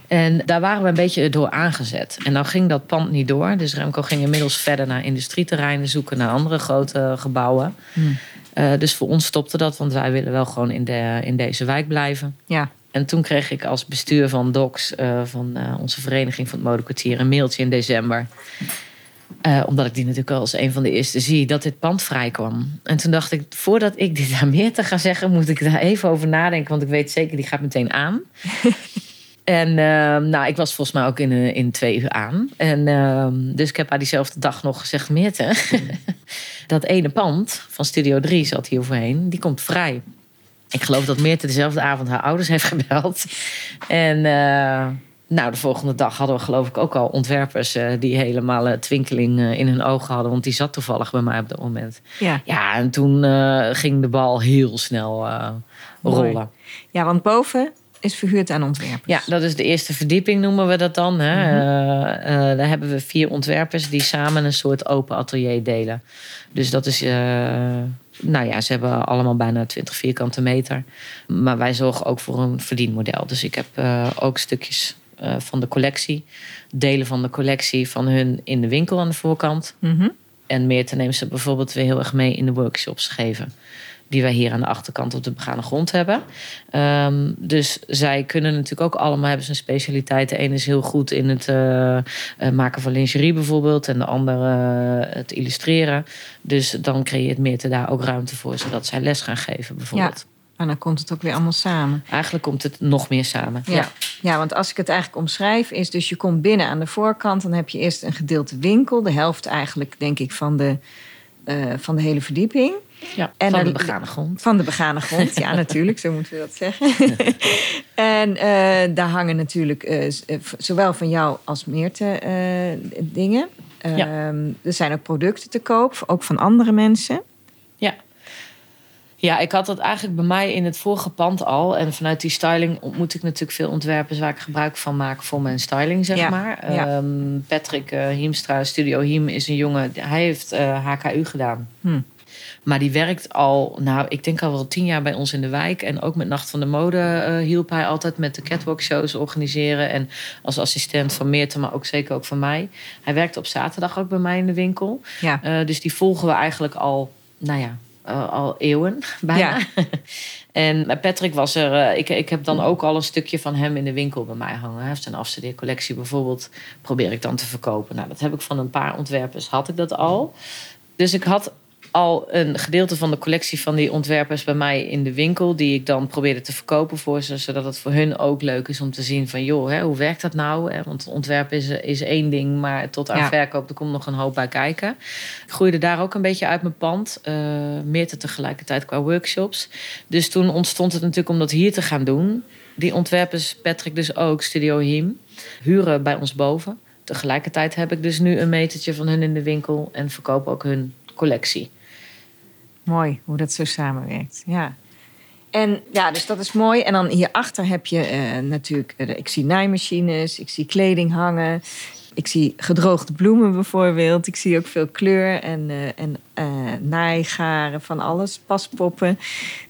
En daar waren we een beetje door aangezet. En dan ging dat pand niet door. Dus Remco ging inmiddels verder naar industrieterreinen zoeken, naar andere grote gebouwen. Hmm. Uh, dus voor ons stopte dat, want wij willen wel gewoon in, de, in deze wijk blijven. Ja. En toen kreeg ik als bestuur van DOCS, uh, van uh, onze vereniging van het modekwartier, een mailtje in december. Uh, omdat ik die natuurlijk al als een van de eerste zie, dat dit pand vrijkwam. En toen dacht ik, voordat ik dit aan meer te ga zeggen, moet ik daar even over nadenken. Want ik weet zeker, die gaat meteen aan. en nou, ik was volgens mij ook in, in twee uur aan. En dus ik heb haar diezelfde dag nog gezegd, Meerte, dat ene pand van Studio 3 zat hier voorheen, die komt vrij. Ik geloof dat Meerte dezelfde avond haar ouders heeft gebeld. En uh, nou, de volgende dag hadden we geloof ik ook al ontwerpers... Uh, die helemaal uh, twinkeling in hun ogen hadden. Want die zat toevallig bij mij op dat moment. Ja, ja en toen ging de bal heel snel rollen. Ja, want boven is verhuurd aan ontwerpers. Ja, dat is de eerste verdieping noemen we dat dan. Hè. Mm -hmm. daar hebben we vier ontwerpers die samen een soort open atelier delen. Dus dat is nou ja, ze hebben allemaal bijna 20 vierkante meter. Maar wij zorgen ook voor een verdienmodel. Dus ik heb uh, ook stukjes uh, van de collectie, delen van de collectie van hun in de winkel aan de voorkant. Mm -hmm. En meer te nemen ze bijvoorbeeld weer heel erg mee in de workshops geven. Die wij hier aan de achterkant op de begane grond hebben. Um, dus zij kunnen natuurlijk ook allemaal hebben zijn specialiteit. De ene is heel goed in het uh, uh, maken van lingerie bijvoorbeeld. En de andere uh, het illustreren. Dus dan creëert Meerte daar ook ruimte voor. Zodat zij les gaan geven bijvoorbeeld. Ja. En dan komt het ook weer allemaal samen. Eigenlijk komt het nog meer samen. Ja. ja. Ja. want als ik het eigenlijk omschrijf, is dus je komt binnen aan de voorkant. Dan heb je eerst een gedeelte winkel. De helft eigenlijk, denk ik, van de, uh, van de hele verdieping. Ja, en van de begane grond. Van de begane grond, ja, natuurlijk, zo moeten we dat zeggen. en uh, daar hangen natuurlijk uh, zowel van jou als Meerte uh, dingen. Ja. er zijn ook producten te koop, ook van andere mensen. Ja. Ja, ik had dat eigenlijk bij mij in het vorige pand al. En vanuit die styling ontmoet ik natuurlijk veel ontwerpers waar ik gebruik van maak voor mijn styling, zeg Ja, maar. ja. Um, Patrick uh, Hiemstra, Studio Hiem, is een jongen. Hij heeft uh, HKU gedaan. Hm. Maar die werkt al, nou, ik denk al wel tien jaar bij ons in de wijk. En ook met Nacht van de Mode uh, hielp hij altijd met de catwalk shows organiseren. En als assistent van Meerte, maar ook zeker ook van mij. Hij werkte op zaterdag ook bij mij in de winkel. Ja. Uh, dus die volgen we eigenlijk al, nou ja, uh, al eeuwen bijna. Ja. en Patrick was er, ik, ik heb dan ook al een stukje van hem in de winkel bij mij hangen. Hij heeft zijn afstudeercollectie bijvoorbeeld, probeer ik dan te verkopen. Nou, dat heb ik van een paar ontwerpers, had ik dat al. Dus ik had al een gedeelte van de collectie van die ontwerpers bij mij in de winkel. Die ik dan probeerde te verkopen voor ze. Zodat het voor hun ook leuk is om te zien van joh, hè, hoe werkt dat nou? Want ontwerp is, is één ding, maar tot aan Ja. verkoop er komt nog een hoop bij kijken. Ik groeide daar ook een beetje uit mijn pand. Uh, meer te tegelijkertijd qua workshops. Dus toen ontstond het natuurlijk om dat hier te gaan doen. Die ontwerpers, Patrick dus ook, Studio Hiem, huren bij ons boven. Tegelijkertijd heb ik dus nu een metertje van hun in de winkel en verkoop ook hun collectie. Mooi hoe dat zo samenwerkt. Ja. En ja, dus dat is mooi. En dan hierachter heb je uh, natuurlijk, uh, ik zie naaimachines, ik zie kleding hangen. ik zie gedroogde bloemen bijvoorbeeld. Ik zie ook veel kleur en, uh, en naaigaren van alles, paspoppen.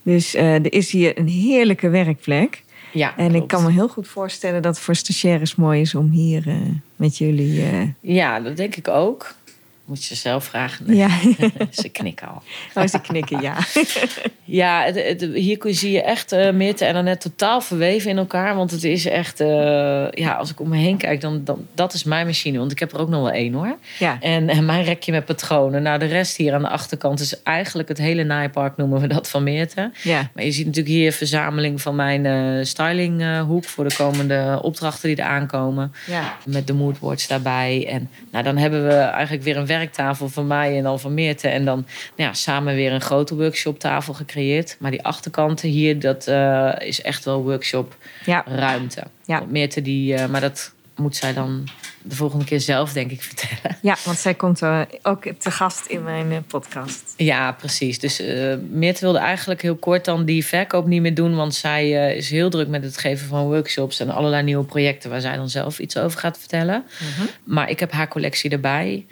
Dus er is hier een heerlijke werkplek. Ja, en ik kan me heel goed voorstellen dat het voor stagiaires mooi is om hier met jullie. Ja, dat denk ik ook. Moet je zelf vragen. Ja. ze knikken al. Oh, ze knikken, ja. ja, het, het, hier zie je echt uh, Meerte en net totaal verweven in elkaar. Want het is echt, uh, ja, als ik om me heen kijk, dan, dan dat is mijn machine. Want ik heb er ook nog wel één hoor. Ja. En, en mijn rekje met patronen. Nou, de rest hier aan de achterkant is eigenlijk het hele naaipark noemen we dat van Meerte. Ja. Maar je ziet natuurlijk hier verzameling van mijn uh, stylinghoek voor de komende opdrachten die er aankomen. Ja. Met de moodboards daarbij. En nou, dan hebben we eigenlijk weer een werktafel van mij en dan van Meerte. En dan nou ja, samen weer een grote workshoptafel gecreëerd. Maar die achterkanten hier, dat uh, is echt wel workshop ja. ruimte. Ja. Meerte die, uh, maar dat moet zij dan de volgende keer zelf, denk ik, vertellen. Ja, want zij komt uh, ook te gast in mijn podcast. Ja, precies. Dus uh, Meert wilde eigenlijk heel kort dan die verkoop niet meer doen. Want zij is heel druk met het geven van workshops en allerlei nieuwe projecten waar zij dan zelf iets over gaat vertellen. Mm -hmm. Maar ik heb haar collectie erbij.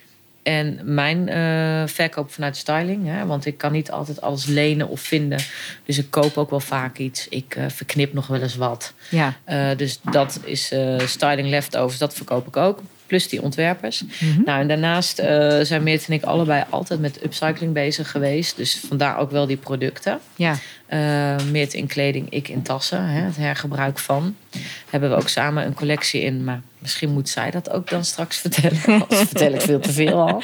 En mijn uh, verkoop vanuit styling, hè, want ik kan niet altijd alles lenen of vinden. Dus ik koop ook wel vaak iets. Ik uh, verknip nog wel eens wat. Ja. Uh, dus dat is styling leftovers, dat verkoop ik ook. Plus die ontwerpers. Mm -hmm. Nou, en daarnaast zijn Meert en ik allebei altijd met upcycling bezig geweest. Dus vandaar ook wel die producten. Ja. Meert in kleding, ik in tassen. Hè, het hergebruik van. Hebben we ook samen een collectie in. Maar misschien moet zij dat ook dan straks vertellen. Anders vertel ik veel te veel al.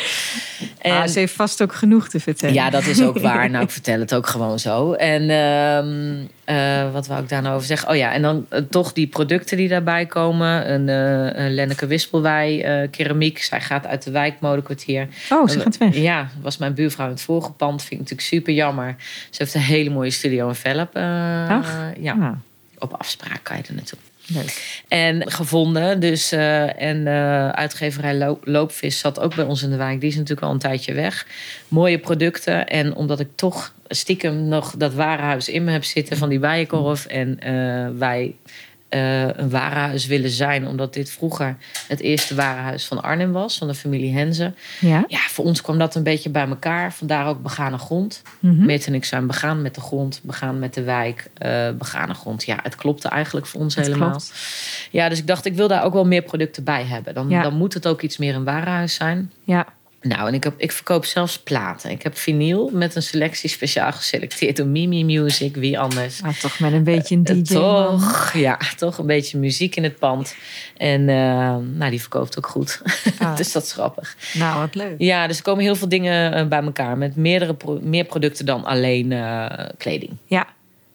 En, ah, ze heeft vast ook genoeg te vertellen. Ja, dat is ook waar. Nou, ik vertel het ook gewoon zo. En uh, uh, wat wou ik daar nou over zeggen? Oh ja, en dan uh, toch die producten die daarbij komen. Een, uh, een Lenneke Wispelwij keramiek. Zij gaat uit de wijkmodekwartier. Oh, ze gaat weg. Ja, was mijn buurvrouw in het vorige pand. Vind ik natuurlijk super jammer. Ze heeft een hele mooie studio in Velp. ja, ah. Op afspraak kan je er naartoe. Leuk. En gevonden. Dus, uh, en uh, uitgeverij Lo Loopvis zat ook bij ons in de wijk. Die is natuurlijk al een tijdje weg. Mooie producten. En omdat ik toch stiekem nog dat warenhuis in me heb zitten van die bijenkorf. En uh, wij een warenhuis willen zijn. Omdat dit vroeger het eerste warenhuis van Arnhem was. Van de familie Henze. Ja. ja, voor ons kwam dat een beetje bij elkaar. Vandaar ook begane grond. Mm -hmm. Meert en ik zijn begaan met de grond. Begaan met de wijk. Uh, begane grond. Ja, het klopte eigenlijk voor ons het helemaal. Klopt. Ja, dus ik dacht, ik wil daar ook wel meer producten bij hebben. Dan, Ja. dan moet het ook iets meer een warenhuis zijn. Ja. Nou, en ik, heb, ik verkoop zelfs platen. Ik heb vinyl met een selectie speciaal geselecteerd door Mimi Music. Wie anders? Maar toch met een beetje een Eh, DJ. toch, ja, toch een beetje muziek in het pand. En uh, nou, die verkoopt ook goed. Ah. dus dat is grappig. Nou, wat leuk. Ja, dus er komen heel veel dingen uh, bij elkaar. Met meerdere meer producten dan alleen uh, kleding. Ja.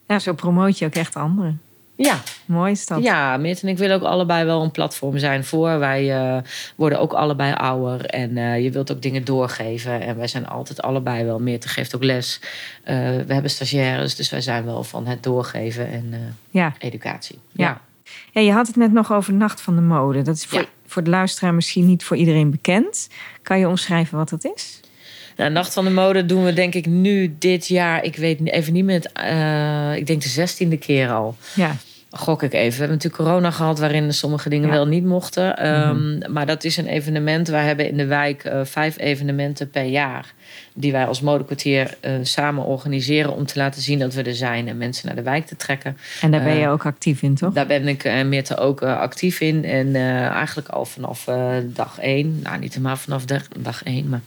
ja, zo promoot je ook echt anderen. Ja. Mooi is dat. Ja, Meert en ik willen ook allebei wel een platform zijn voor. Wij uh, worden ook allebei ouder en uh, je wilt ook dingen doorgeven. En wij zijn altijd allebei wel. Meert geeft ook les. Uh, we hebben stagiaires, dus wij zijn wel van het doorgeven en ja. educatie. Ja. ja. Ja, je had het net nog over Nacht van de Mode. Dat is voor, Ja. voor de luisteraar misschien niet voor iedereen bekend. Kan je omschrijven wat dat is? Nou, Nacht van de Mode doen we denk ik nu dit jaar. Ik weet even niet meer. Het, uh, ik denk de zestiende keer al. Ja. Gok ik even. We hebben natuurlijk corona gehad waarin sommige dingen Ja. wel niet mochten. Um, Mhm. Maar dat is een evenement. Wij hebben in de wijk uh, vijf evenementen per jaar. Die wij als modekwartier uh, samen organiseren om te laten zien dat we er zijn en mensen naar de wijk te trekken. En daar ben je Eh, ook actief in, toch? Daar ben ik en Meerte ook uh, actief in. En eigenlijk al vanaf dag één. Nou, niet helemaal vanaf de, dag één. Maar,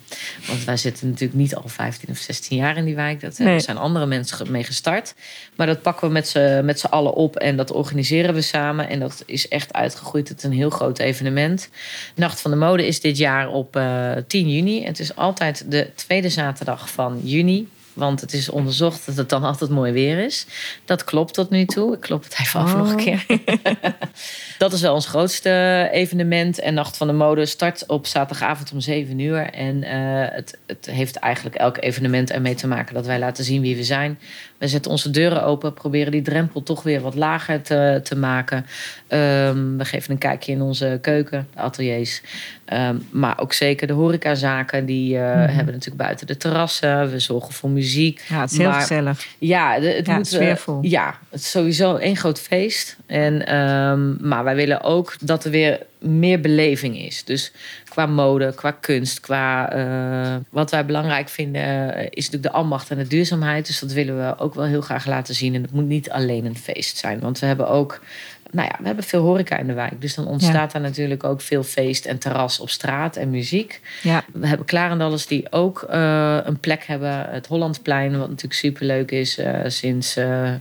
want wij zitten natuurlijk niet al 15 of 16 jaar in die wijk. Dat Nee. er zijn andere mensen mee gestart. Maar dat pakken we met z'n, met z'n allen op. En dat organiseren we samen. En dat is echt uitgegroeid tot een heel groot evenement. Nacht van de Mode is dit jaar op uh, 10 juni. Het is altijd de tweede zaterdag van juni. Want het is onderzocht dat het dan altijd mooi weer is. Dat klopt tot nu toe. Ik klop het even af Oh. nog een keer. dat is wel ons grootste evenement. En Nacht van de Mode start op zaterdagavond om 7 uur. En uh, het, het heeft eigenlijk elk evenement ermee te maken dat wij laten zien wie we zijn. We zetten onze deuren open, proberen die drempel toch weer wat lager te, te maken. Um, we geven een kijkje in onze keuken, de ateliers. Um, maar ook zeker de horecazaken, die uh, Mhm. hebben natuurlijk buiten de terrassen. We zorgen voor muziek. Ja, het is heel Maar- gezellig. Ja, de- het Ja, moet eh, ja, het is sowieso één groot feest. En, ehm, maar wij willen ook dat er weer meer beleving is. Dus qua mode, qua kunst, qua eh, wat wij belangrijk vinden, eh, is natuurlijk de ambacht en de duurzaamheid. Dus dat willen we ook wel heel graag laten zien. En het moet niet alleen een feest zijn. Want we hebben ook. Nou ja, we hebben veel horeca in de wijk. Dus dan ontstaat daar natuurlijk ook veel feest en terras op straat en muziek. Ja, We hebben Klarendallers die ook eh, een plek hebben. Het Hollandplein, wat natuurlijk superleuk is. eh, sinds, eh,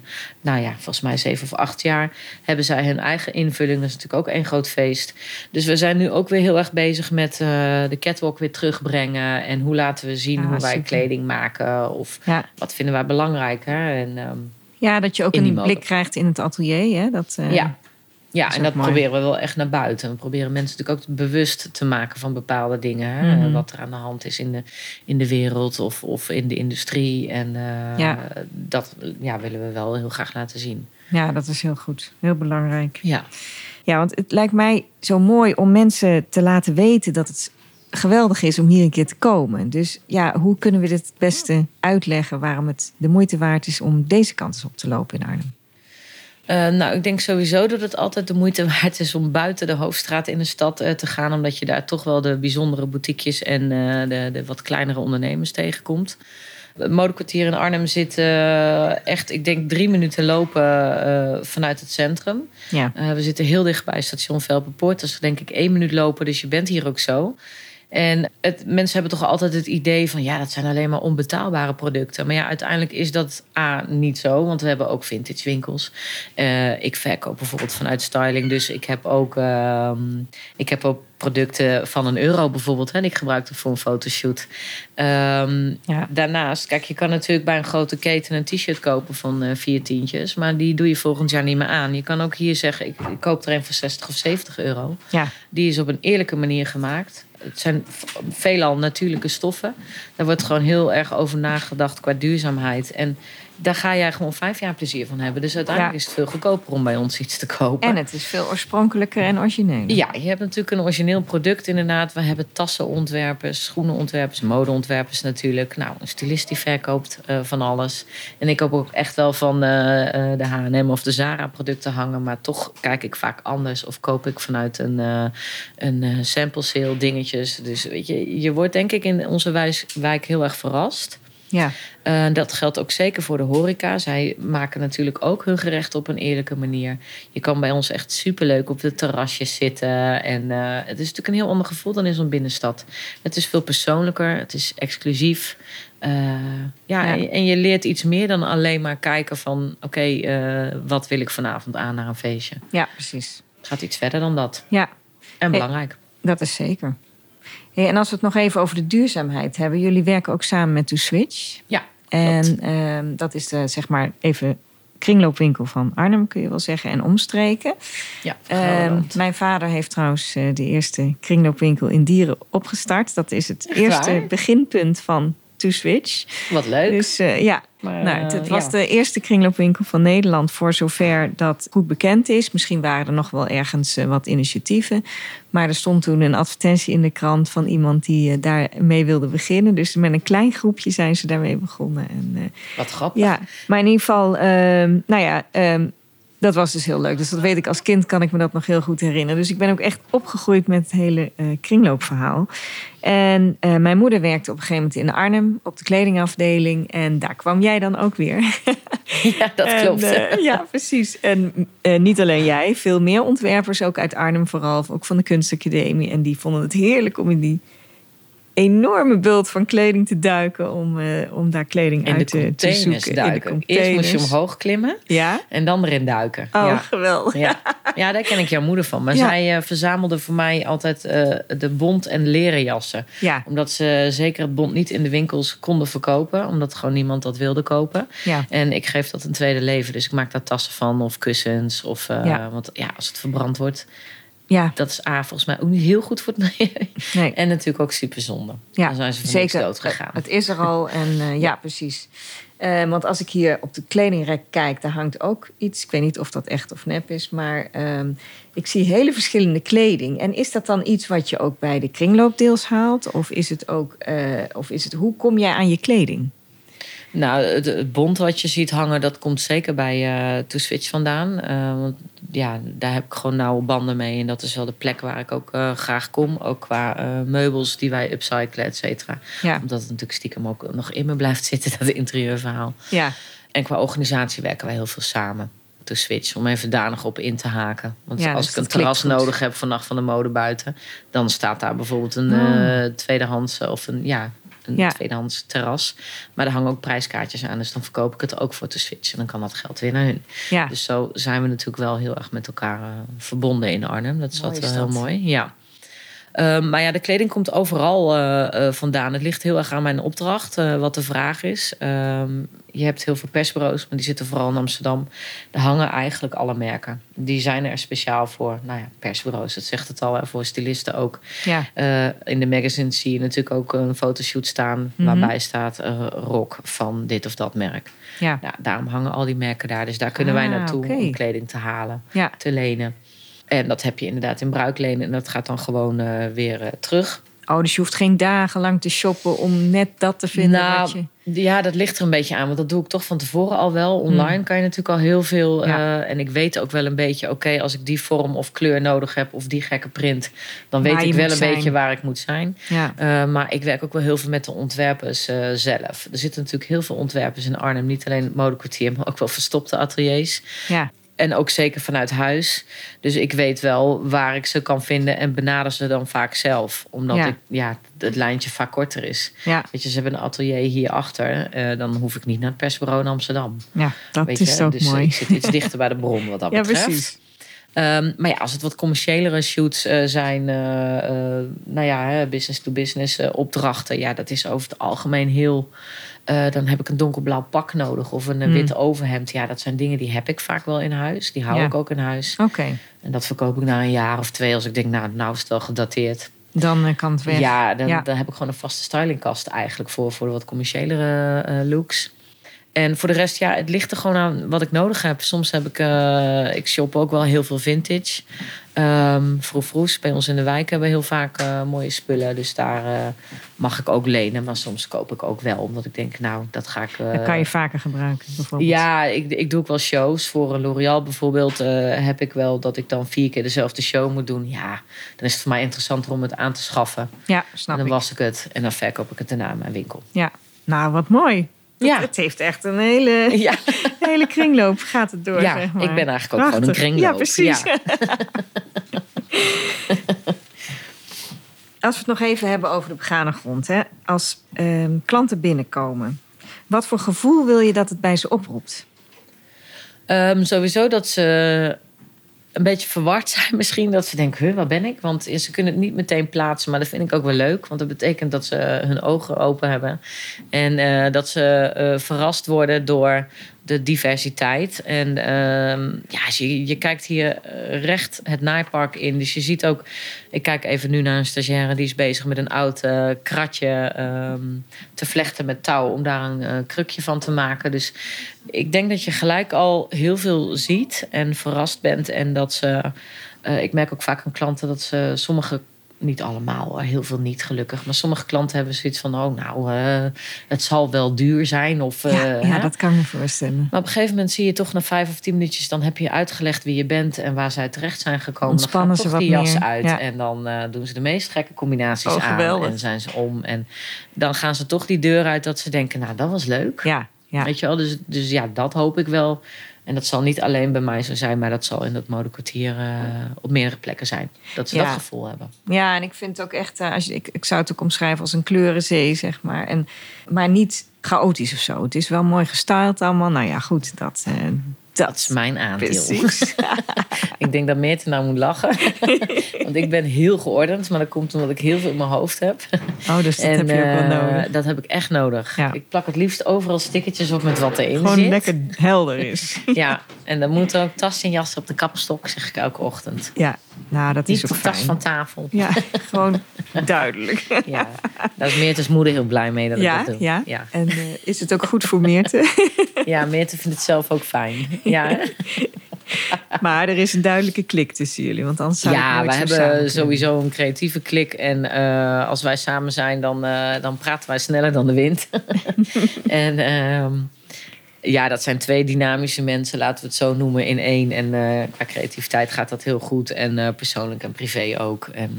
nou ja, volgens mij zeven of acht jaar hebben zij hun eigen invulling. Dat is natuurlijk ook één groot feest. Dus we zijn nu ook weer heel erg bezig met de catwalk weer terugbrengen. En hoe laten we zien Ah, hoe wij super. kleding maken. Of ja. wat vinden wij belangrijk. Hè? En, ehm, ja, dat je ook een blik krijgt in het atelier. Hè? Dat, eh, ja. Ja, en dat mooi. proberen we wel echt naar buiten. We proberen mensen natuurlijk ook bewust te maken van bepaalde dingen. Hè? Mhm. Wat er aan de hand is in de, in de wereld of, of in de industrie. En eh, Ja. dat ja, willen we wel heel graag laten zien. ja, dat is heel goed. Heel belangrijk. Ja, Ja, want het lijkt mij zo mooi om mensen te laten weten dat het geweldig is om hier een keer te komen. Dus ja, hoe kunnen we dit het beste uitleggen waarom het de moeite waard is om deze kant eens op te lopen in Arnhem? Eh, nou, ik denk sowieso dat het altijd de moeite waard is om buiten de hoofdstraat in de stad eh, te gaan. Omdat je daar toch wel de bijzondere boutiquejes en eh, de, de wat kleinere ondernemers tegenkomt. Het modekwartier in Arnhem zit echt, ik denk, drie minuten lopen vanuit het centrum. Ja, we zitten heel dicht bij station Velpenpoort. Dat is denk ik één minuut lopen, dus je bent hier ook zo. En het, mensen hebben toch altijd het idee van... ja, dat zijn alleen maar onbetaalbare producten. Maar ja, uiteindelijk is dat A, niet zo. Want we hebben ook vintage winkels. Eh, ik verkoop bijvoorbeeld vanuit styling. Dus ik heb ook, ehm, ik heb ook producten van een euro bijvoorbeeld. En ik gebruik het voor een fotoshoot. Ehm, ja. Daarnaast, kijk, je kan natuurlijk bij een grote keten een t-shirt kopen van eh, vier tientjes. Maar die doe je volgend jaar niet meer aan. Je kan ook hier zeggen, ik, ik koop er een voor 60 of 70 euro. ja. Die is op een eerlijke manier gemaakt. Het zijn veelal natuurlijke stoffen. Daar wordt gewoon heel erg over nagedacht qua duurzaamheid. En daar ga jij gewoon vijf jaar plezier van hebben. Dus uiteindelijk Ja. is het veel goedkoper om bij ons iets te kopen. En het is veel oorspronkelijker en origineler. Ja, je hebt natuurlijk een origineel product inderdaad. We hebben tassenontwerpers, schoenenontwerpers, modeontwerpers natuurlijk. Nou, een stylist die verkoopt eh, van alles. En ik koop ook echt wel van eh, eh, de H&M of de Zara producten hangen. Maar toch kijk ik vaak anders. Of koop ik vanuit een, een sample sale dingetjes. Dus weet je, je wordt denk ik in onze wijk heel erg verrast. Ja, Eh, dat geldt ook zeker voor de horeca. Zij maken natuurlijk ook hun gerechten op een eerlijke manier. Je kan bij ons echt superleuk op de terrasjes zitten. En eh, het is natuurlijk een heel ander gevoel dan in zo'n binnenstad. Het is veel persoonlijker, het is exclusief. Eh, ja, Ja. En, je leert iets meer dan alleen maar kijken van... oké, wat wil ik vanavond aan naar een feestje? ja, precies. Het gaat iets verder dan dat. Ja, En Hey. belangrijk. dat is zeker. Hey, en als we het nog even over de duurzaamheid hebben. Jullie werken ook samen met To Switch. Ja, En ehm, dat is de, zeg maar even kringloopwinkel van Arnhem, kun je wel zeggen, en omstreken. ja. Gelderland. mijn vader heeft trouwens eh, de eerste kringloopwinkel in Dieren opgestart. Dat is het Echt eerste waar? beginpunt van To Switch. Wat leuk. Dus eh, ja, Maar, nou, het, het eh, was ja. de eerste kringloopwinkel van Nederland voor zover dat goed bekend is. Misschien waren er nog wel ergens eh, wat initiatieven. Maar er stond toen een advertentie in de krant van iemand die eh, daarmee wilde beginnen. Dus met een klein groepje zijn ze daarmee begonnen. En, eh, Wat grappig. ja, maar in ieder geval, ehm, nou ja, ehm, dat was dus heel leuk. Dus dat weet ik als kind, kan ik me dat nog heel goed herinneren. Dus ik ben ook echt opgegroeid met het hele eh, kringloopverhaal. En eh, mijn moeder werkte op een gegeven moment in Arnhem op de kledingafdeling. En daar kwam jij dan ook weer. Ja, dat En, klopt. eh, ja, precies. En niet alleen jij, veel meer ontwerpers, ook uit Arnhem vooral, ook van de kunstacademie. En die vonden het heerlijk om in die enorme bult van kleding te duiken, om, eh, om daar kleding in de uit te, zoeken. duiken. In de Eerst moest je omhoog klimmen Ja? en dan erin duiken. Oh, Ja. geweldig. Ja. ja, daar ken ik jouw moeder van. Maar Ja. zij eh, verzamelde voor mij altijd eh, de bont en leren jassen. Ja, Omdat ze zeker het bont niet in de winkels konden verkopen. Omdat gewoon niemand dat wilde kopen. ja. En ik geef dat een tweede leven. Dus ik maak daar tassen van of kussens. Of, Ja. Want ja, als het verbrand wordt, ja. dat is A, volgens mij ook niet heel goed voor het milieu. Nee. En natuurlijk ook super zonde. Ja, dan zijn ze zeker. dood gegaan. Het is er al en eh, ja, precies. Eh, want als ik hier op de kledingrek kijk, daar hangt ook iets. Ik weet niet of dat echt of nep is, maar ehm, ik zie hele verschillende kleding. En is dat dan iets wat je ook bij de kringloopdeels haalt? Of is het ook, eh, of is het, hoe kom jij aan je kleding? Nou, het, het bont wat je ziet hangen, dat komt zeker bij eh To Switch vandaan. Eh, want ja, daar heb ik gewoon nauwe banden mee. En dat is wel de plek waar ik ook eh, graag kom. Ook qua meubels die wij upcyclen, et cetera. Ja, Omdat het natuurlijk stiekem ook nog in me blijft zitten, dat interieurverhaal. ja. En qua organisatie werken wij heel veel samen. To switch, om even daar nog op in te haken. Want Ja, als dus ik een terras goed. nodig heb van Nacht van de Mode buiten... dan staat daar bijvoorbeeld een Oh. eh, tweedehands of een, ja, een Ja. tweedehands terras. Maar er hangen ook prijskaartjes aan. Dus dan verkoop ik het ook voor To switch. En dan kan dat geld weer naar hun. ja. Dus zo zijn we natuurlijk wel heel erg met elkaar eh, verbonden in Arnhem. Dat is Mooi altijd is wel heel mooi. Ja. Ehm, maar ja, de kleding komt overal eh, eh, vandaan. Het ligt heel erg aan mijn opdracht, eh, wat de vraag is. Ehm, je hebt heel veel persbureaus, maar die zitten vooral in Amsterdam. Daar hangen eigenlijk alle merken. Die zijn er speciaal voor, nou ja, persbureaus. Dat zegt het al, hè, voor stylisten ook. ja. In de magazines zie je natuurlijk ook een fotoshoot staan... Mhm. waarbij staat eh rock van dit of dat merk. Ja. Ja, daarom hangen al die merken daar. Dus daar kunnen wij Ah, naartoe oké. om kleding te halen, Ja. te lenen. En dat heb je inderdaad in bruiklenen. En dat gaat dan gewoon eh, weer eh, terug. Oh, dus je hoeft geen dagen lang te shoppen om net dat te vinden. Nou, wat je... Ja, dat ligt er een beetje aan. Want dat doe ik toch van tevoren al wel. Online kan je natuurlijk al heel veel. Hmm. Ja. eh, en ik weet ook wel een beetje... oké, als ik die vorm of kleur nodig heb... of die gekke print... dan weet ik wel een zijn. beetje waar ik moet zijn. Ja. Maar ik werk ook wel heel veel met de ontwerpers zelf. Er zitten natuurlijk heel veel ontwerpers in Arnhem. Niet alleen het modekwartier, maar ook wel verstopte ateliers. ja. En ook zeker vanuit huis. Dus ik weet wel waar ik ze kan vinden en benader ze dan vaak zelf. Omdat Ja. ik, ja, het lijntje vaak korter is. Ja. Weet je, ze hebben een atelier hierachter. eh dan hoef ik niet naar het persbureau in Amsterdam. ja, dat Weet is je? ook dus eh, mooi. ik zit iets dichter bij de bron wat dat Ja, betreft. precies. Ehm, maar ja, als het wat commerciëlere shoots eh, zijn, nou ja, business-to-business eh, opdrachten, ja, dat is over het algemeen heel. Eh, dan heb ik een donkerblauw pak nodig of een eh, Hmm. wit overhemd. Ja, dat zijn dingen die heb ik vaak wel in huis. Die hou Ja. ik ook in huis. Oké, En dat verkoop ik na een jaar of twee als ik denk, nou, nou is het wel gedateerd. dan eh, kan het weg. Ja, dan, Ja. dan heb ik gewoon een vaste stylingkast eigenlijk voor, voor de wat commerciëlere looks. En voor de rest, ja, het ligt er gewoon aan wat ik nodig heb. Soms heb ik, eh, ik shop ook wel heel veel vintage. Ehm Vroeg bij ons in de wijk hebben we heel vaak eh, mooie spullen. Dus daar eh, mag ik ook lenen. Maar soms koop ik ook wel, omdat ik denk, nou, dat ga ik... Dat kan je vaker gebruiken, bijvoorbeeld. ja, ik, ik doe ook wel shows. Voor een L'Oreal bijvoorbeeld heb ik wel dat ik dan vier keer dezelfde show moet doen. Ja, dan is het voor mij interessanter om het aan te schaffen. Ja, En snap dan ik. was ik het en dan verkoop ik het daarna in mijn winkel. Ja. Nou, wat mooi. Ja. Het heeft echt een hele, Ja, hele kringloop. Gaat het door, ja zeg maar. ik ben eigenlijk ook gewoon een kringloop. Ja, precies. Ja. Als we het nog even hebben over de begane grond. Hè? Als ehm, klanten binnenkomen. Wat voor gevoel wil je dat het bij ze oproept? Ehm, sowieso dat ze een beetje verward zijn misschien. Dat ze denken, huh, waar ben ik? Want ze kunnen het niet meteen plaatsen. Maar dat vind ik ook wel leuk. Want dat betekent dat ze hun ogen open hebben. En eh, dat ze eh, verrast worden door de diversiteit. En ehm, ja, je, je kijkt hier eh, recht het naaipark in. Dus je ziet ook... Ik kijk even nu naar een stagiaire die is bezig met een oud eh, kratje ehm, te vlechten met touw. Om daar een eh, krukje van te maken. Dus ik denk dat je gelijk al heel veel ziet en verrast bent. En dat ze. ik merk ook vaak aan klanten dat ze sommige. Niet allemaal, heel veel niet gelukkig. Maar sommige klanten hebben zoiets van: oh, nou, eh, het zal wel duur zijn. Of, ja, eh, ja, dat kan ik me voorstellen. Maar op een gegeven moment zie je toch na vijf of tien minuutjes... dan heb je uitgelegd wie je bent en waar zij terecht zijn gekomen. Ontspannen dan ze gaat toch wat die jas meer, uit ja. en dan eh, doen ze de meest gekke combinaties Oh, aan. En zijn ze om. En dan gaan ze toch die deur uit dat ze denken... nou, dat was leuk. Ja, ja. Weet je wel? Dus, dus ja, dat hoop ik wel. En dat zal niet alleen bij mij zo zijn... maar dat zal in dat modekwartier eh, op meerdere plekken zijn. Dat ze Ja. dat gevoel hebben. ja, en ik vind het ook echt... eh, Als je, ik, ik zou het ook omschrijven als een kleurenzee, zeg maar. En, maar niet chaotisch of zo. Het is wel mooi gestyled allemaal. Nou ja, goed, dat... eh, Dat is mijn aandeel. Precies. ik denk dat Meerte nou moet lachen. Want ik ben heel geordend. Maar dat komt omdat ik heel veel in mijn hoofd heb. Oh, dus dat heb je ook wel eh, nodig. Dat heb ik echt nodig. Ja. Ik plak het liefst overal stickertjes op met wat erin Gewoon zit. lekker helder is. Ja, en dan moet er ook tas en jas op de kapstok, zeg ik elke ochtend. Ja, nou, dat Niet is de ook tas fijn. van tafel. Ja, gewoon duidelijk. Ja, daar is Meerte's moeder heel blij mee dat Ja, ik dat doe. ja. ja. En eh, is het ook goed voor Meerte? Ja, Meerte vindt het zelf ook fijn. Ja, maar er is een duidelijke klik tussen jullie, want anders zou ja, we hebben sowieso een creatieve klik. En uh, als wij samen zijn, dan, uh, dan praten wij sneller dan de wind. en uh, ja, dat zijn twee dynamische mensen, laten we het zo noemen, in één. En uh, qua creativiteit gaat dat heel goed. En persoonlijk en privé ook. En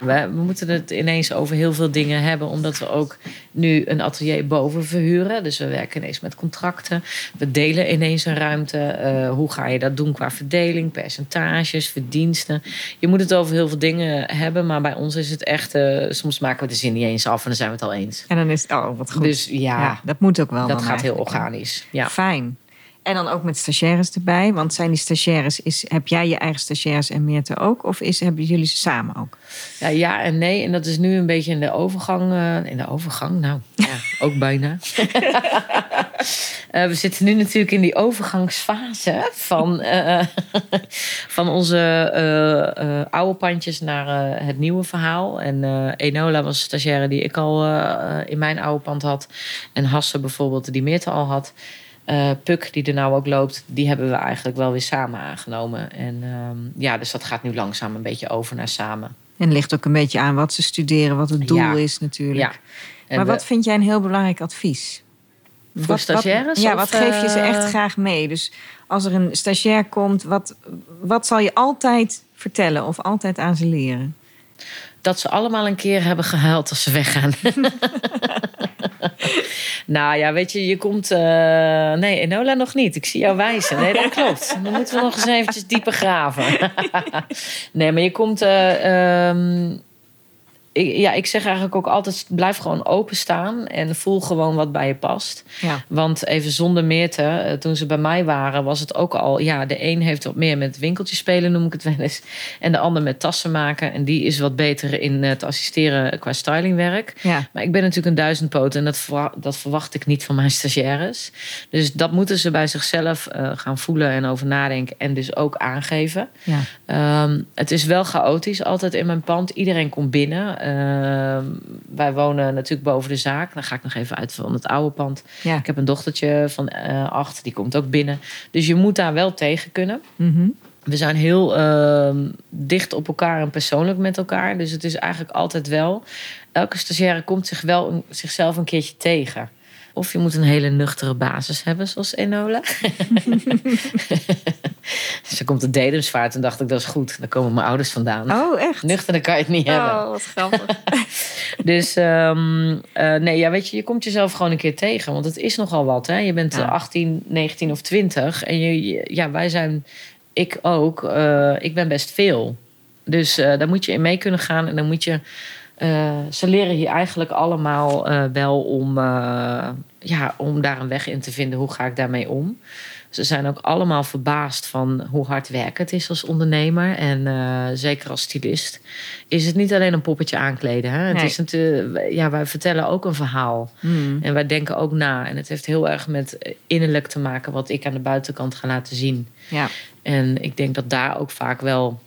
we, we, moeten het ineens over heel veel dingen hebben, omdat we ook nu een atelier boven verhuren. Dus we werken ineens met contracten. We delen ineens een ruimte. Uh, hoe ga je dat doen qua verdeling, percentages, verdiensten? Je moet het over heel veel dingen hebben, maar bij ons is het echt. Uh, soms maken we de zin niet eens af en dan zijn we het al eens. En dan is het, oh, wat goed. Dus ja, ja dat moet ook wel. Dat gaat heel organisch. Ja. Fijn. En dan ook met stagiaires erbij. Want zijn die stagiaires, is, heb jij je eigen stagiaires en Meerte ook? Of is, hebben jullie ze samen ook? Ja, ja en nee. En dat is nu een beetje in de overgang. Uh, in de overgang, nou ja, ook bijna. uh, we zitten nu natuurlijk in die overgangsfase van, uh, van onze oude pandjes naar het nieuwe verhaal. En Enola was een stagiaire die ik al in mijn oude pand had. En Hasse bijvoorbeeld, die Meerte al had. Uh, Puk, die er nou ook loopt, die hebben we eigenlijk wel weer samen aangenomen. En uh, ja, dus dat gaat nu langzaam een beetje over naar samen. En ligt ook een beetje aan wat ze studeren, wat het doel ja. is natuurlijk. Ja. maar wat vind jij een heel belangrijk advies? Voor wat, stagiaires? Wat, ja, wat geef je ze echt eh, graag mee? Dus als er een stagiair komt, wat, wat zal je altijd vertellen of altijd aan ze leren? Dat ze allemaal een keer hebben gehuild als ze weggaan. nou ja, weet je, je komt... Uh, nee, Enola nog niet. Ik zie jou wijzen. Nee, dat klopt. Dan moeten we nog eens eventjes dieper graven. nee, maar je komt... Uh, um, ik, ja, ik zeg eigenlijk ook altijd: blijf gewoon openstaan en voel gewoon wat bij je past. Ja. Want even zonder Meerte, eh, toen ze bij mij waren, was het ook al. Ja, de een heeft wat meer met winkeltjes spelen, noem ik het wel eens. En de ander met tassen maken. En die is wat beter in het assisteren qua stylingwerk. Ja. Maar ik ben natuurlijk een duizendpoot en dat, dat verwacht ik niet van mijn stagiaires. Dus dat moeten ze bij zichzelf uh, gaan voelen en over nadenken. En dus ook aangeven. Ja. Um, het is wel chaotisch altijd in mijn pand. Iedereen komt binnen. Uh, wij wonen natuurlijk boven de zaak. Dan ga ik nog even uit van het oude pand. Ja. Ik heb een dochtertje van uh, acht, die komt ook binnen. Dus je moet daar wel tegen kunnen. Mm -hmm. We zijn heel uh, dicht op elkaar en persoonlijk met elkaar. Dus het is eigenlijk altijd wel. Elke stagiaire komt zich wel een, zichzelf een keertje tegen. Of je moet een hele nuchtere basis hebben, zoals Enola. Ze komt de Dedemsvaart en dacht ik, dat is goed. Daar komen mijn ouders vandaan. Oh, echt? Nuchter, dan kan je het niet hebben. Oh, wat grappig. dus um, uh, nee, ja, weet je, je komt jezelf gewoon een keer tegen. Want het is nogal wat, hè. Je bent ja. 18, 19 of 20. En je, ja, wij zijn, ik ook, uh, ik ben best veel. Dus uh, daar moet je in mee kunnen gaan. En dan moet je... Uh, ze leren hier eigenlijk allemaal uh, wel om, uh, ja, om daar een weg in te vinden. Hoe ga ik daarmee om? Ze zijn ook allemaal verbaasd van hoe hard werk het is als ondernemer. En zeker als stylist. Is het niet alleen een poppetje aankleden. Hè? Het is natuurlijk, ja, wij vertellen ook een verhaal. Mm. En wij denken ook na. En het heeft heel erg met innerlijk te maken wat ik aan de buitenkant ga laten zien. Ja. En ik denk dat daar ook vaak wel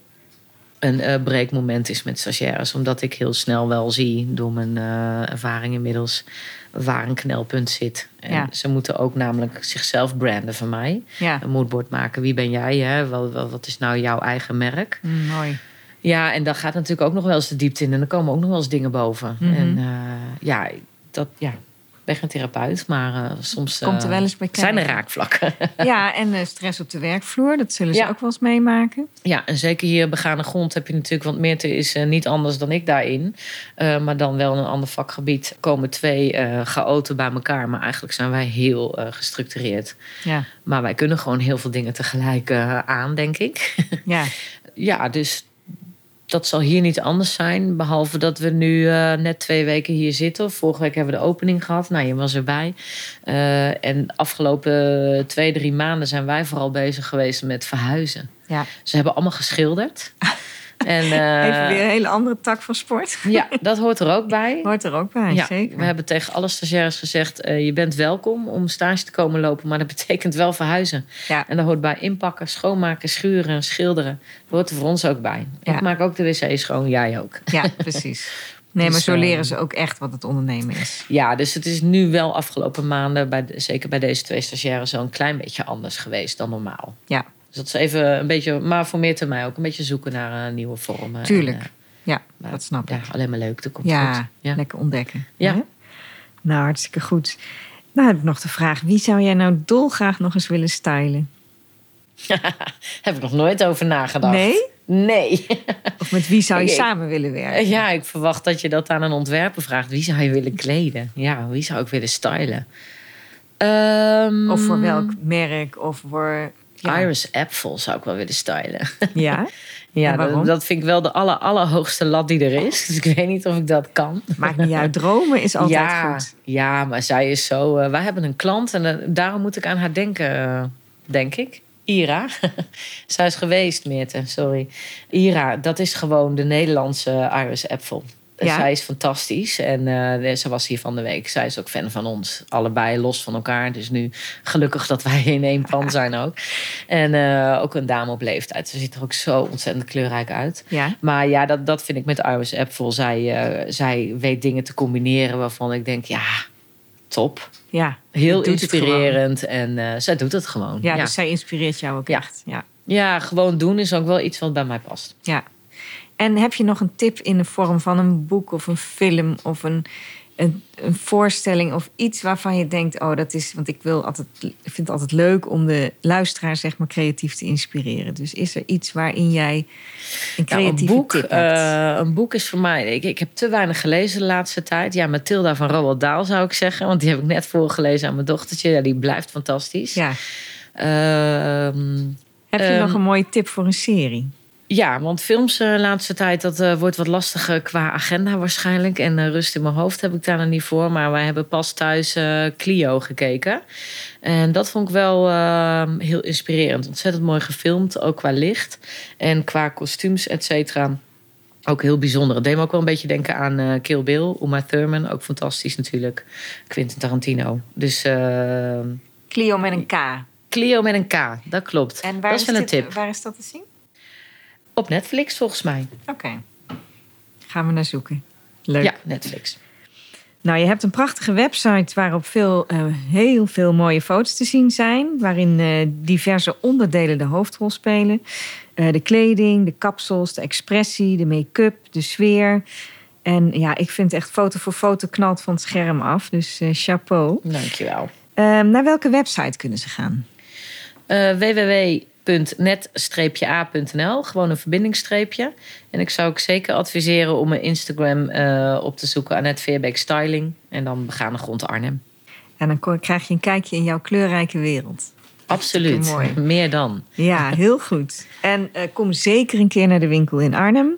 een uh, breekmoment is met stagiaires. Omdat ik heel snel wel zie door mijn uh, ervaring inmiddels waar een knelpunt zit. En ja. ze moeten ook namelijk zichzelf branden van mij. Ja. Een moodboard maken. Wie ben jij? Hè? Wat, wat, is nou jouw eigen merk? Mm, mooi. Ja, en dan gaat natuurlijk ook nog wel eens de diepte in. En dan komen ook nog wel eens dingen boven. Mm -hmm. En uh, ja, dat, ja, ben geen therapeut, maar uh, soms Komt er wel eens bij zijn er raakvlakken. ja, en uh, stress op de werkvloer, dat zullen ze ja. ook wel eens meemaken. Ja, en zeker hier begane grond heb je natuurlijk, want Meerte is uh, niet anders dan ik daarin, maar dan wel een ander vakgebied. komen twee chaoten bij elkaar, maar eigenlijk zijn wij heel gestructureerd. Ja. Maar wij kunnen gewoon heel veel dingen tegelijk aan, denk ik. ja. ja, dus dat zal hier niet anders zijn. Behalve dat we nu uh, net twee weken hier zitten. Vorige week hebben we de opening gehad. Nou, je was erbij. Uh, en afgelopen twee, drie maanden zijn wij vooral bezig geweest met verhuizen. Ja. Ze hebben allemaal geschilderd. En, uh, Even weer een hele andere tak van sport. Ja, dat hoort er ook bij. Hoort er ook bij, ja, zeker. We hebben tegen alle stagiaires gezegd... Uh, je bent welkom om stage te komen lopen... maar dat betekent wel verhuizen. Ja. En daar hoort bij inpakken, schoonmaken, schuren, schilderen. Dat hoort er voor ons ook bij. Ja. Ik maak ook de wc schoon, jij ook. Ja, precies. Nee, maar dus, zo leren ze ook echt wat het ondernemen is. Ja, dus het is nu wel afgelopen maanden... Bij, zeker bij deze twee stagiaires... zo een klein beetje anders geweest dan normaal. Ja, dat is even een beetje, maar voor meer termijn ook een beetje zoeken naar uh, nieuwe vormen. Tuurlijk. En, uh, ja, maar, dat snap ik. Ja, alleen maar leuk. Dat komt ja, goed. Ja, lekker ontdekken. Ja. Hè? Nou, hartstikke goed. Nou heb ik nog de vraag, wie zou jij nou dolgraag nog eens willen stylen? heb ik nog nooit over nagedacht. Nee? Nee. Of met wie zou je samen willen werken? Ja, ik verwacht dat je dat aan een ontwerper vraagt. Wie zou je willen kleden? Ja, wie zou ik willen stylen? Ehm, Of voor welk merk? Of voor... Ja. Iris Apfel zou ik wel willen stylen. Ja? Ja, dat, dat vind ik wel de aller, allerhoogste lat die er is. Dus ik weet niet of ik dat kan. Maakt niet uit. Dromen is altijd ja, goed. Ja, maar zij is zo... eh, wij hebben een klant en eh, daarom moet ik aan haar denken, eh, denk ik. Ira. zij is geweest, Meerte, sorry. Ira, dat is gewoon de Nederlandse Iris Apfel. Ja. Zij is fantastisch en eh, ze was hier van de week. Zij is ook fan van ons. Allebei los van elkaar. Dus nu gelukkig dat wij in één pan zijn ook. En eh, ook een dame op leeftijd. Ze ziet er ook zo ontzettend kleurrijk uit. Ja? Maar ja, dat, dat vind ik met Iris Apfel. Zij, eh, zij weet dingen te combineren waarvan ik denk, ja, top. Ja. Heel inspirerend en zij doet het gewoon. Ja, Ja, dus zij inspireert jou ook Ja. echt. Ja. ja, gewoon doen is ook wel iets wat bij mij past. ja. En heb je nog een tip in de vorm van een boek of een film of een, een, een voorstelling of iets waarvan je denkt, oh, dat is, want ik wil altijd, ik vind het altijd leuk om de luisteraar zeg maar creatief te inspireren. Dus is er iets waarin jij een Nou, een, creatieve boek, tip hebt? eh, een boek is voor mij. Ik, ik heb te weinig gelezen de laatste tijd. Ja, Mathilda van Roald Dahl zou ik zeggen. Want die heb ik net voorgelezen aan mijn dochtertje. Ja, die blijft fantastisch. ja. Ehm, Heb je ehm, nog een mooie tip voor een serie? Ja, want films eh, de laatste tijd, dat eh, wordt wat lastiger qua agenda waarschijnlijk. En eh, rust in mijn hoofd heb ik daar nog niet voor. Maar wij hebben pas thuis eh, Clio gekeken. En dat vond ik wel eh, heel inspirerend. Ontzettend mooi gefilmd, ook qua licht. En qua kostuums, et cetera. Ook heel bijzonder. Het deed me ook wel een beetje denken aan eh, Kill Bill. Uma Thurman, ook fantastisch natuurlijk. Quentin Tarantino. Dus eh, Clio met een K. Clio met een K, dat klopt. En waar dat is wel een dit- tip. Waar is dat te zien? Op Netflix volgens mij. Oké. Gaan we naar zoeken. Leuk. Ja, Netflix. Nou, je hebt een prachtige website waarop veel, eh, heel veel mooie foto's te zien zijn. Waarin eh, diverse onderdelen de hoofdrol spelen. Eh, de kleding, de kapsels, de expressie, de make-up, de sfeer. En ja, ik vind echt foto voor foto knalt van het scherm af. Dus chapeau. Dankjewel. Ehm naar welke website kunnen ze gaan? Eh www.net-a.nl, gewoon een verbindingsstreepje. En ik zou ook zeker adviseren om mijn Instagram eh, op te zoeken, Annette Veerbeek Styling. En dan begane grond Arnhem. En dan krijg je een kijkje in jouw kleurrijke wereld. Absoluut, mooi. meer dan. Ja, heel goed. En eh, kom zeker een keer naar de winkel in Arnhem.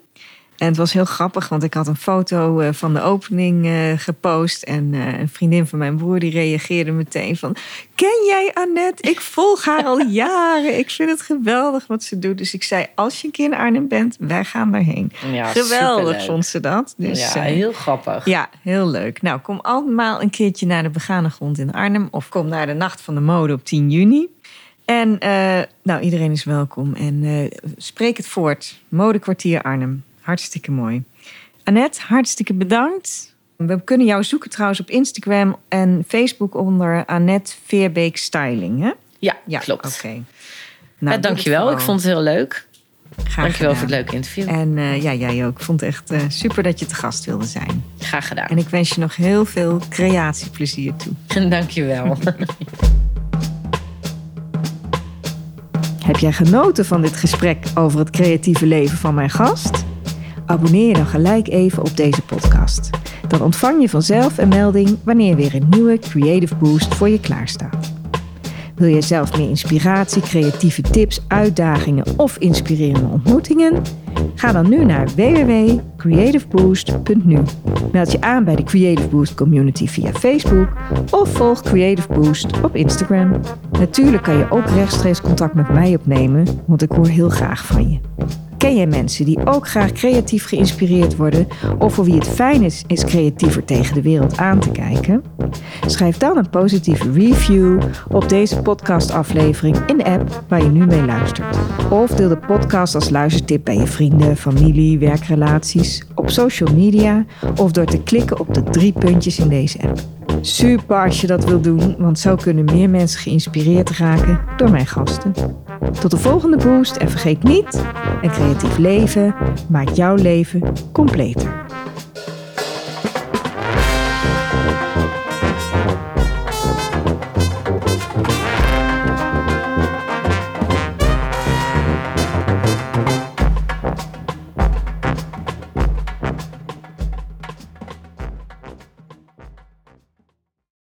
En het was heel grappig, want ik had een foto eh, van de opening eh, gepost. En eh, een vriendin van mijn broer die reageerde meteen van... Ken jij Annette? Ik volg haar al jaren. Ik vind het geweldig wat ze doet. Dus ik zei, als je een keer in Arnhem bent, wij gaan daarheen. Ja, geweldig superleuk. vond ze dat. Dus, ja, heel grappig. ja, heel leuk. Nou, kom allemaal een keertje naar de begane grond in Arnhem. Of kom naar de Nacht van de Mode op 10 juni. En nou, iedereen is welkom. En spreek het voort. Modekwartier Arnhem. Hartstikke mooi. Annette, hartstikke bedankt. We kunnen jou zoeken trouwens op Instagram en Facebook onder Annette Veerbeek Styling. Hè? Ja, Ja, klopt. Oké. Ja, Nou, dankjewel, het ik vond het heel leuk. Graag Dankjewel voor gedaan. het leuke interview. En eh, ja, jij ook. Ik vond het echt eh, super dat je te gast wilde zijn. Graag gedaan. En ik wens je nog heel veel creatieplezier toe. Dankjewel. Heb jij genoten van dit gesprek over het creatieve leven van mijn gast? Abonneer je dan gelijk even op deze podcast. Dan ontvang je vanzelf een melding wanneer weer een nieuwe Creative Boost voor je klaarstaat. Wil je zelf meer inspiratie, creatieve tips, uitdagingen of inspirerende ontmoetingen? Ga dan nu naar www.creativeboost.nu. Meld je aan bij de Creative Boost community via Facebook of volg Creative Boost op Instagram. Natuurlijk kan je ook rechtstreeks contact met mij opnemen, want ik hoor heel graag van je. Ken jij mensen die ook graag creatief geïnspireerd worden of voor wie het fijn is, is creatiever tegen de wereld aan te kijken? Schrijf dan een positieve review op deze podcastaflevering in de app waar je nu mee luistert. Of deel de podcast als luistertip bij je vrienden, familie, werkrelaties, op social media of door te klikken op de drie puntjes in deze app. Super als je dat wilt doen, want zo kunnen meer mensen geïnspireerd raken door mijn gasten. Tot de volgende boost en vergeet niet: een creatief leven maakt jouw leven completer.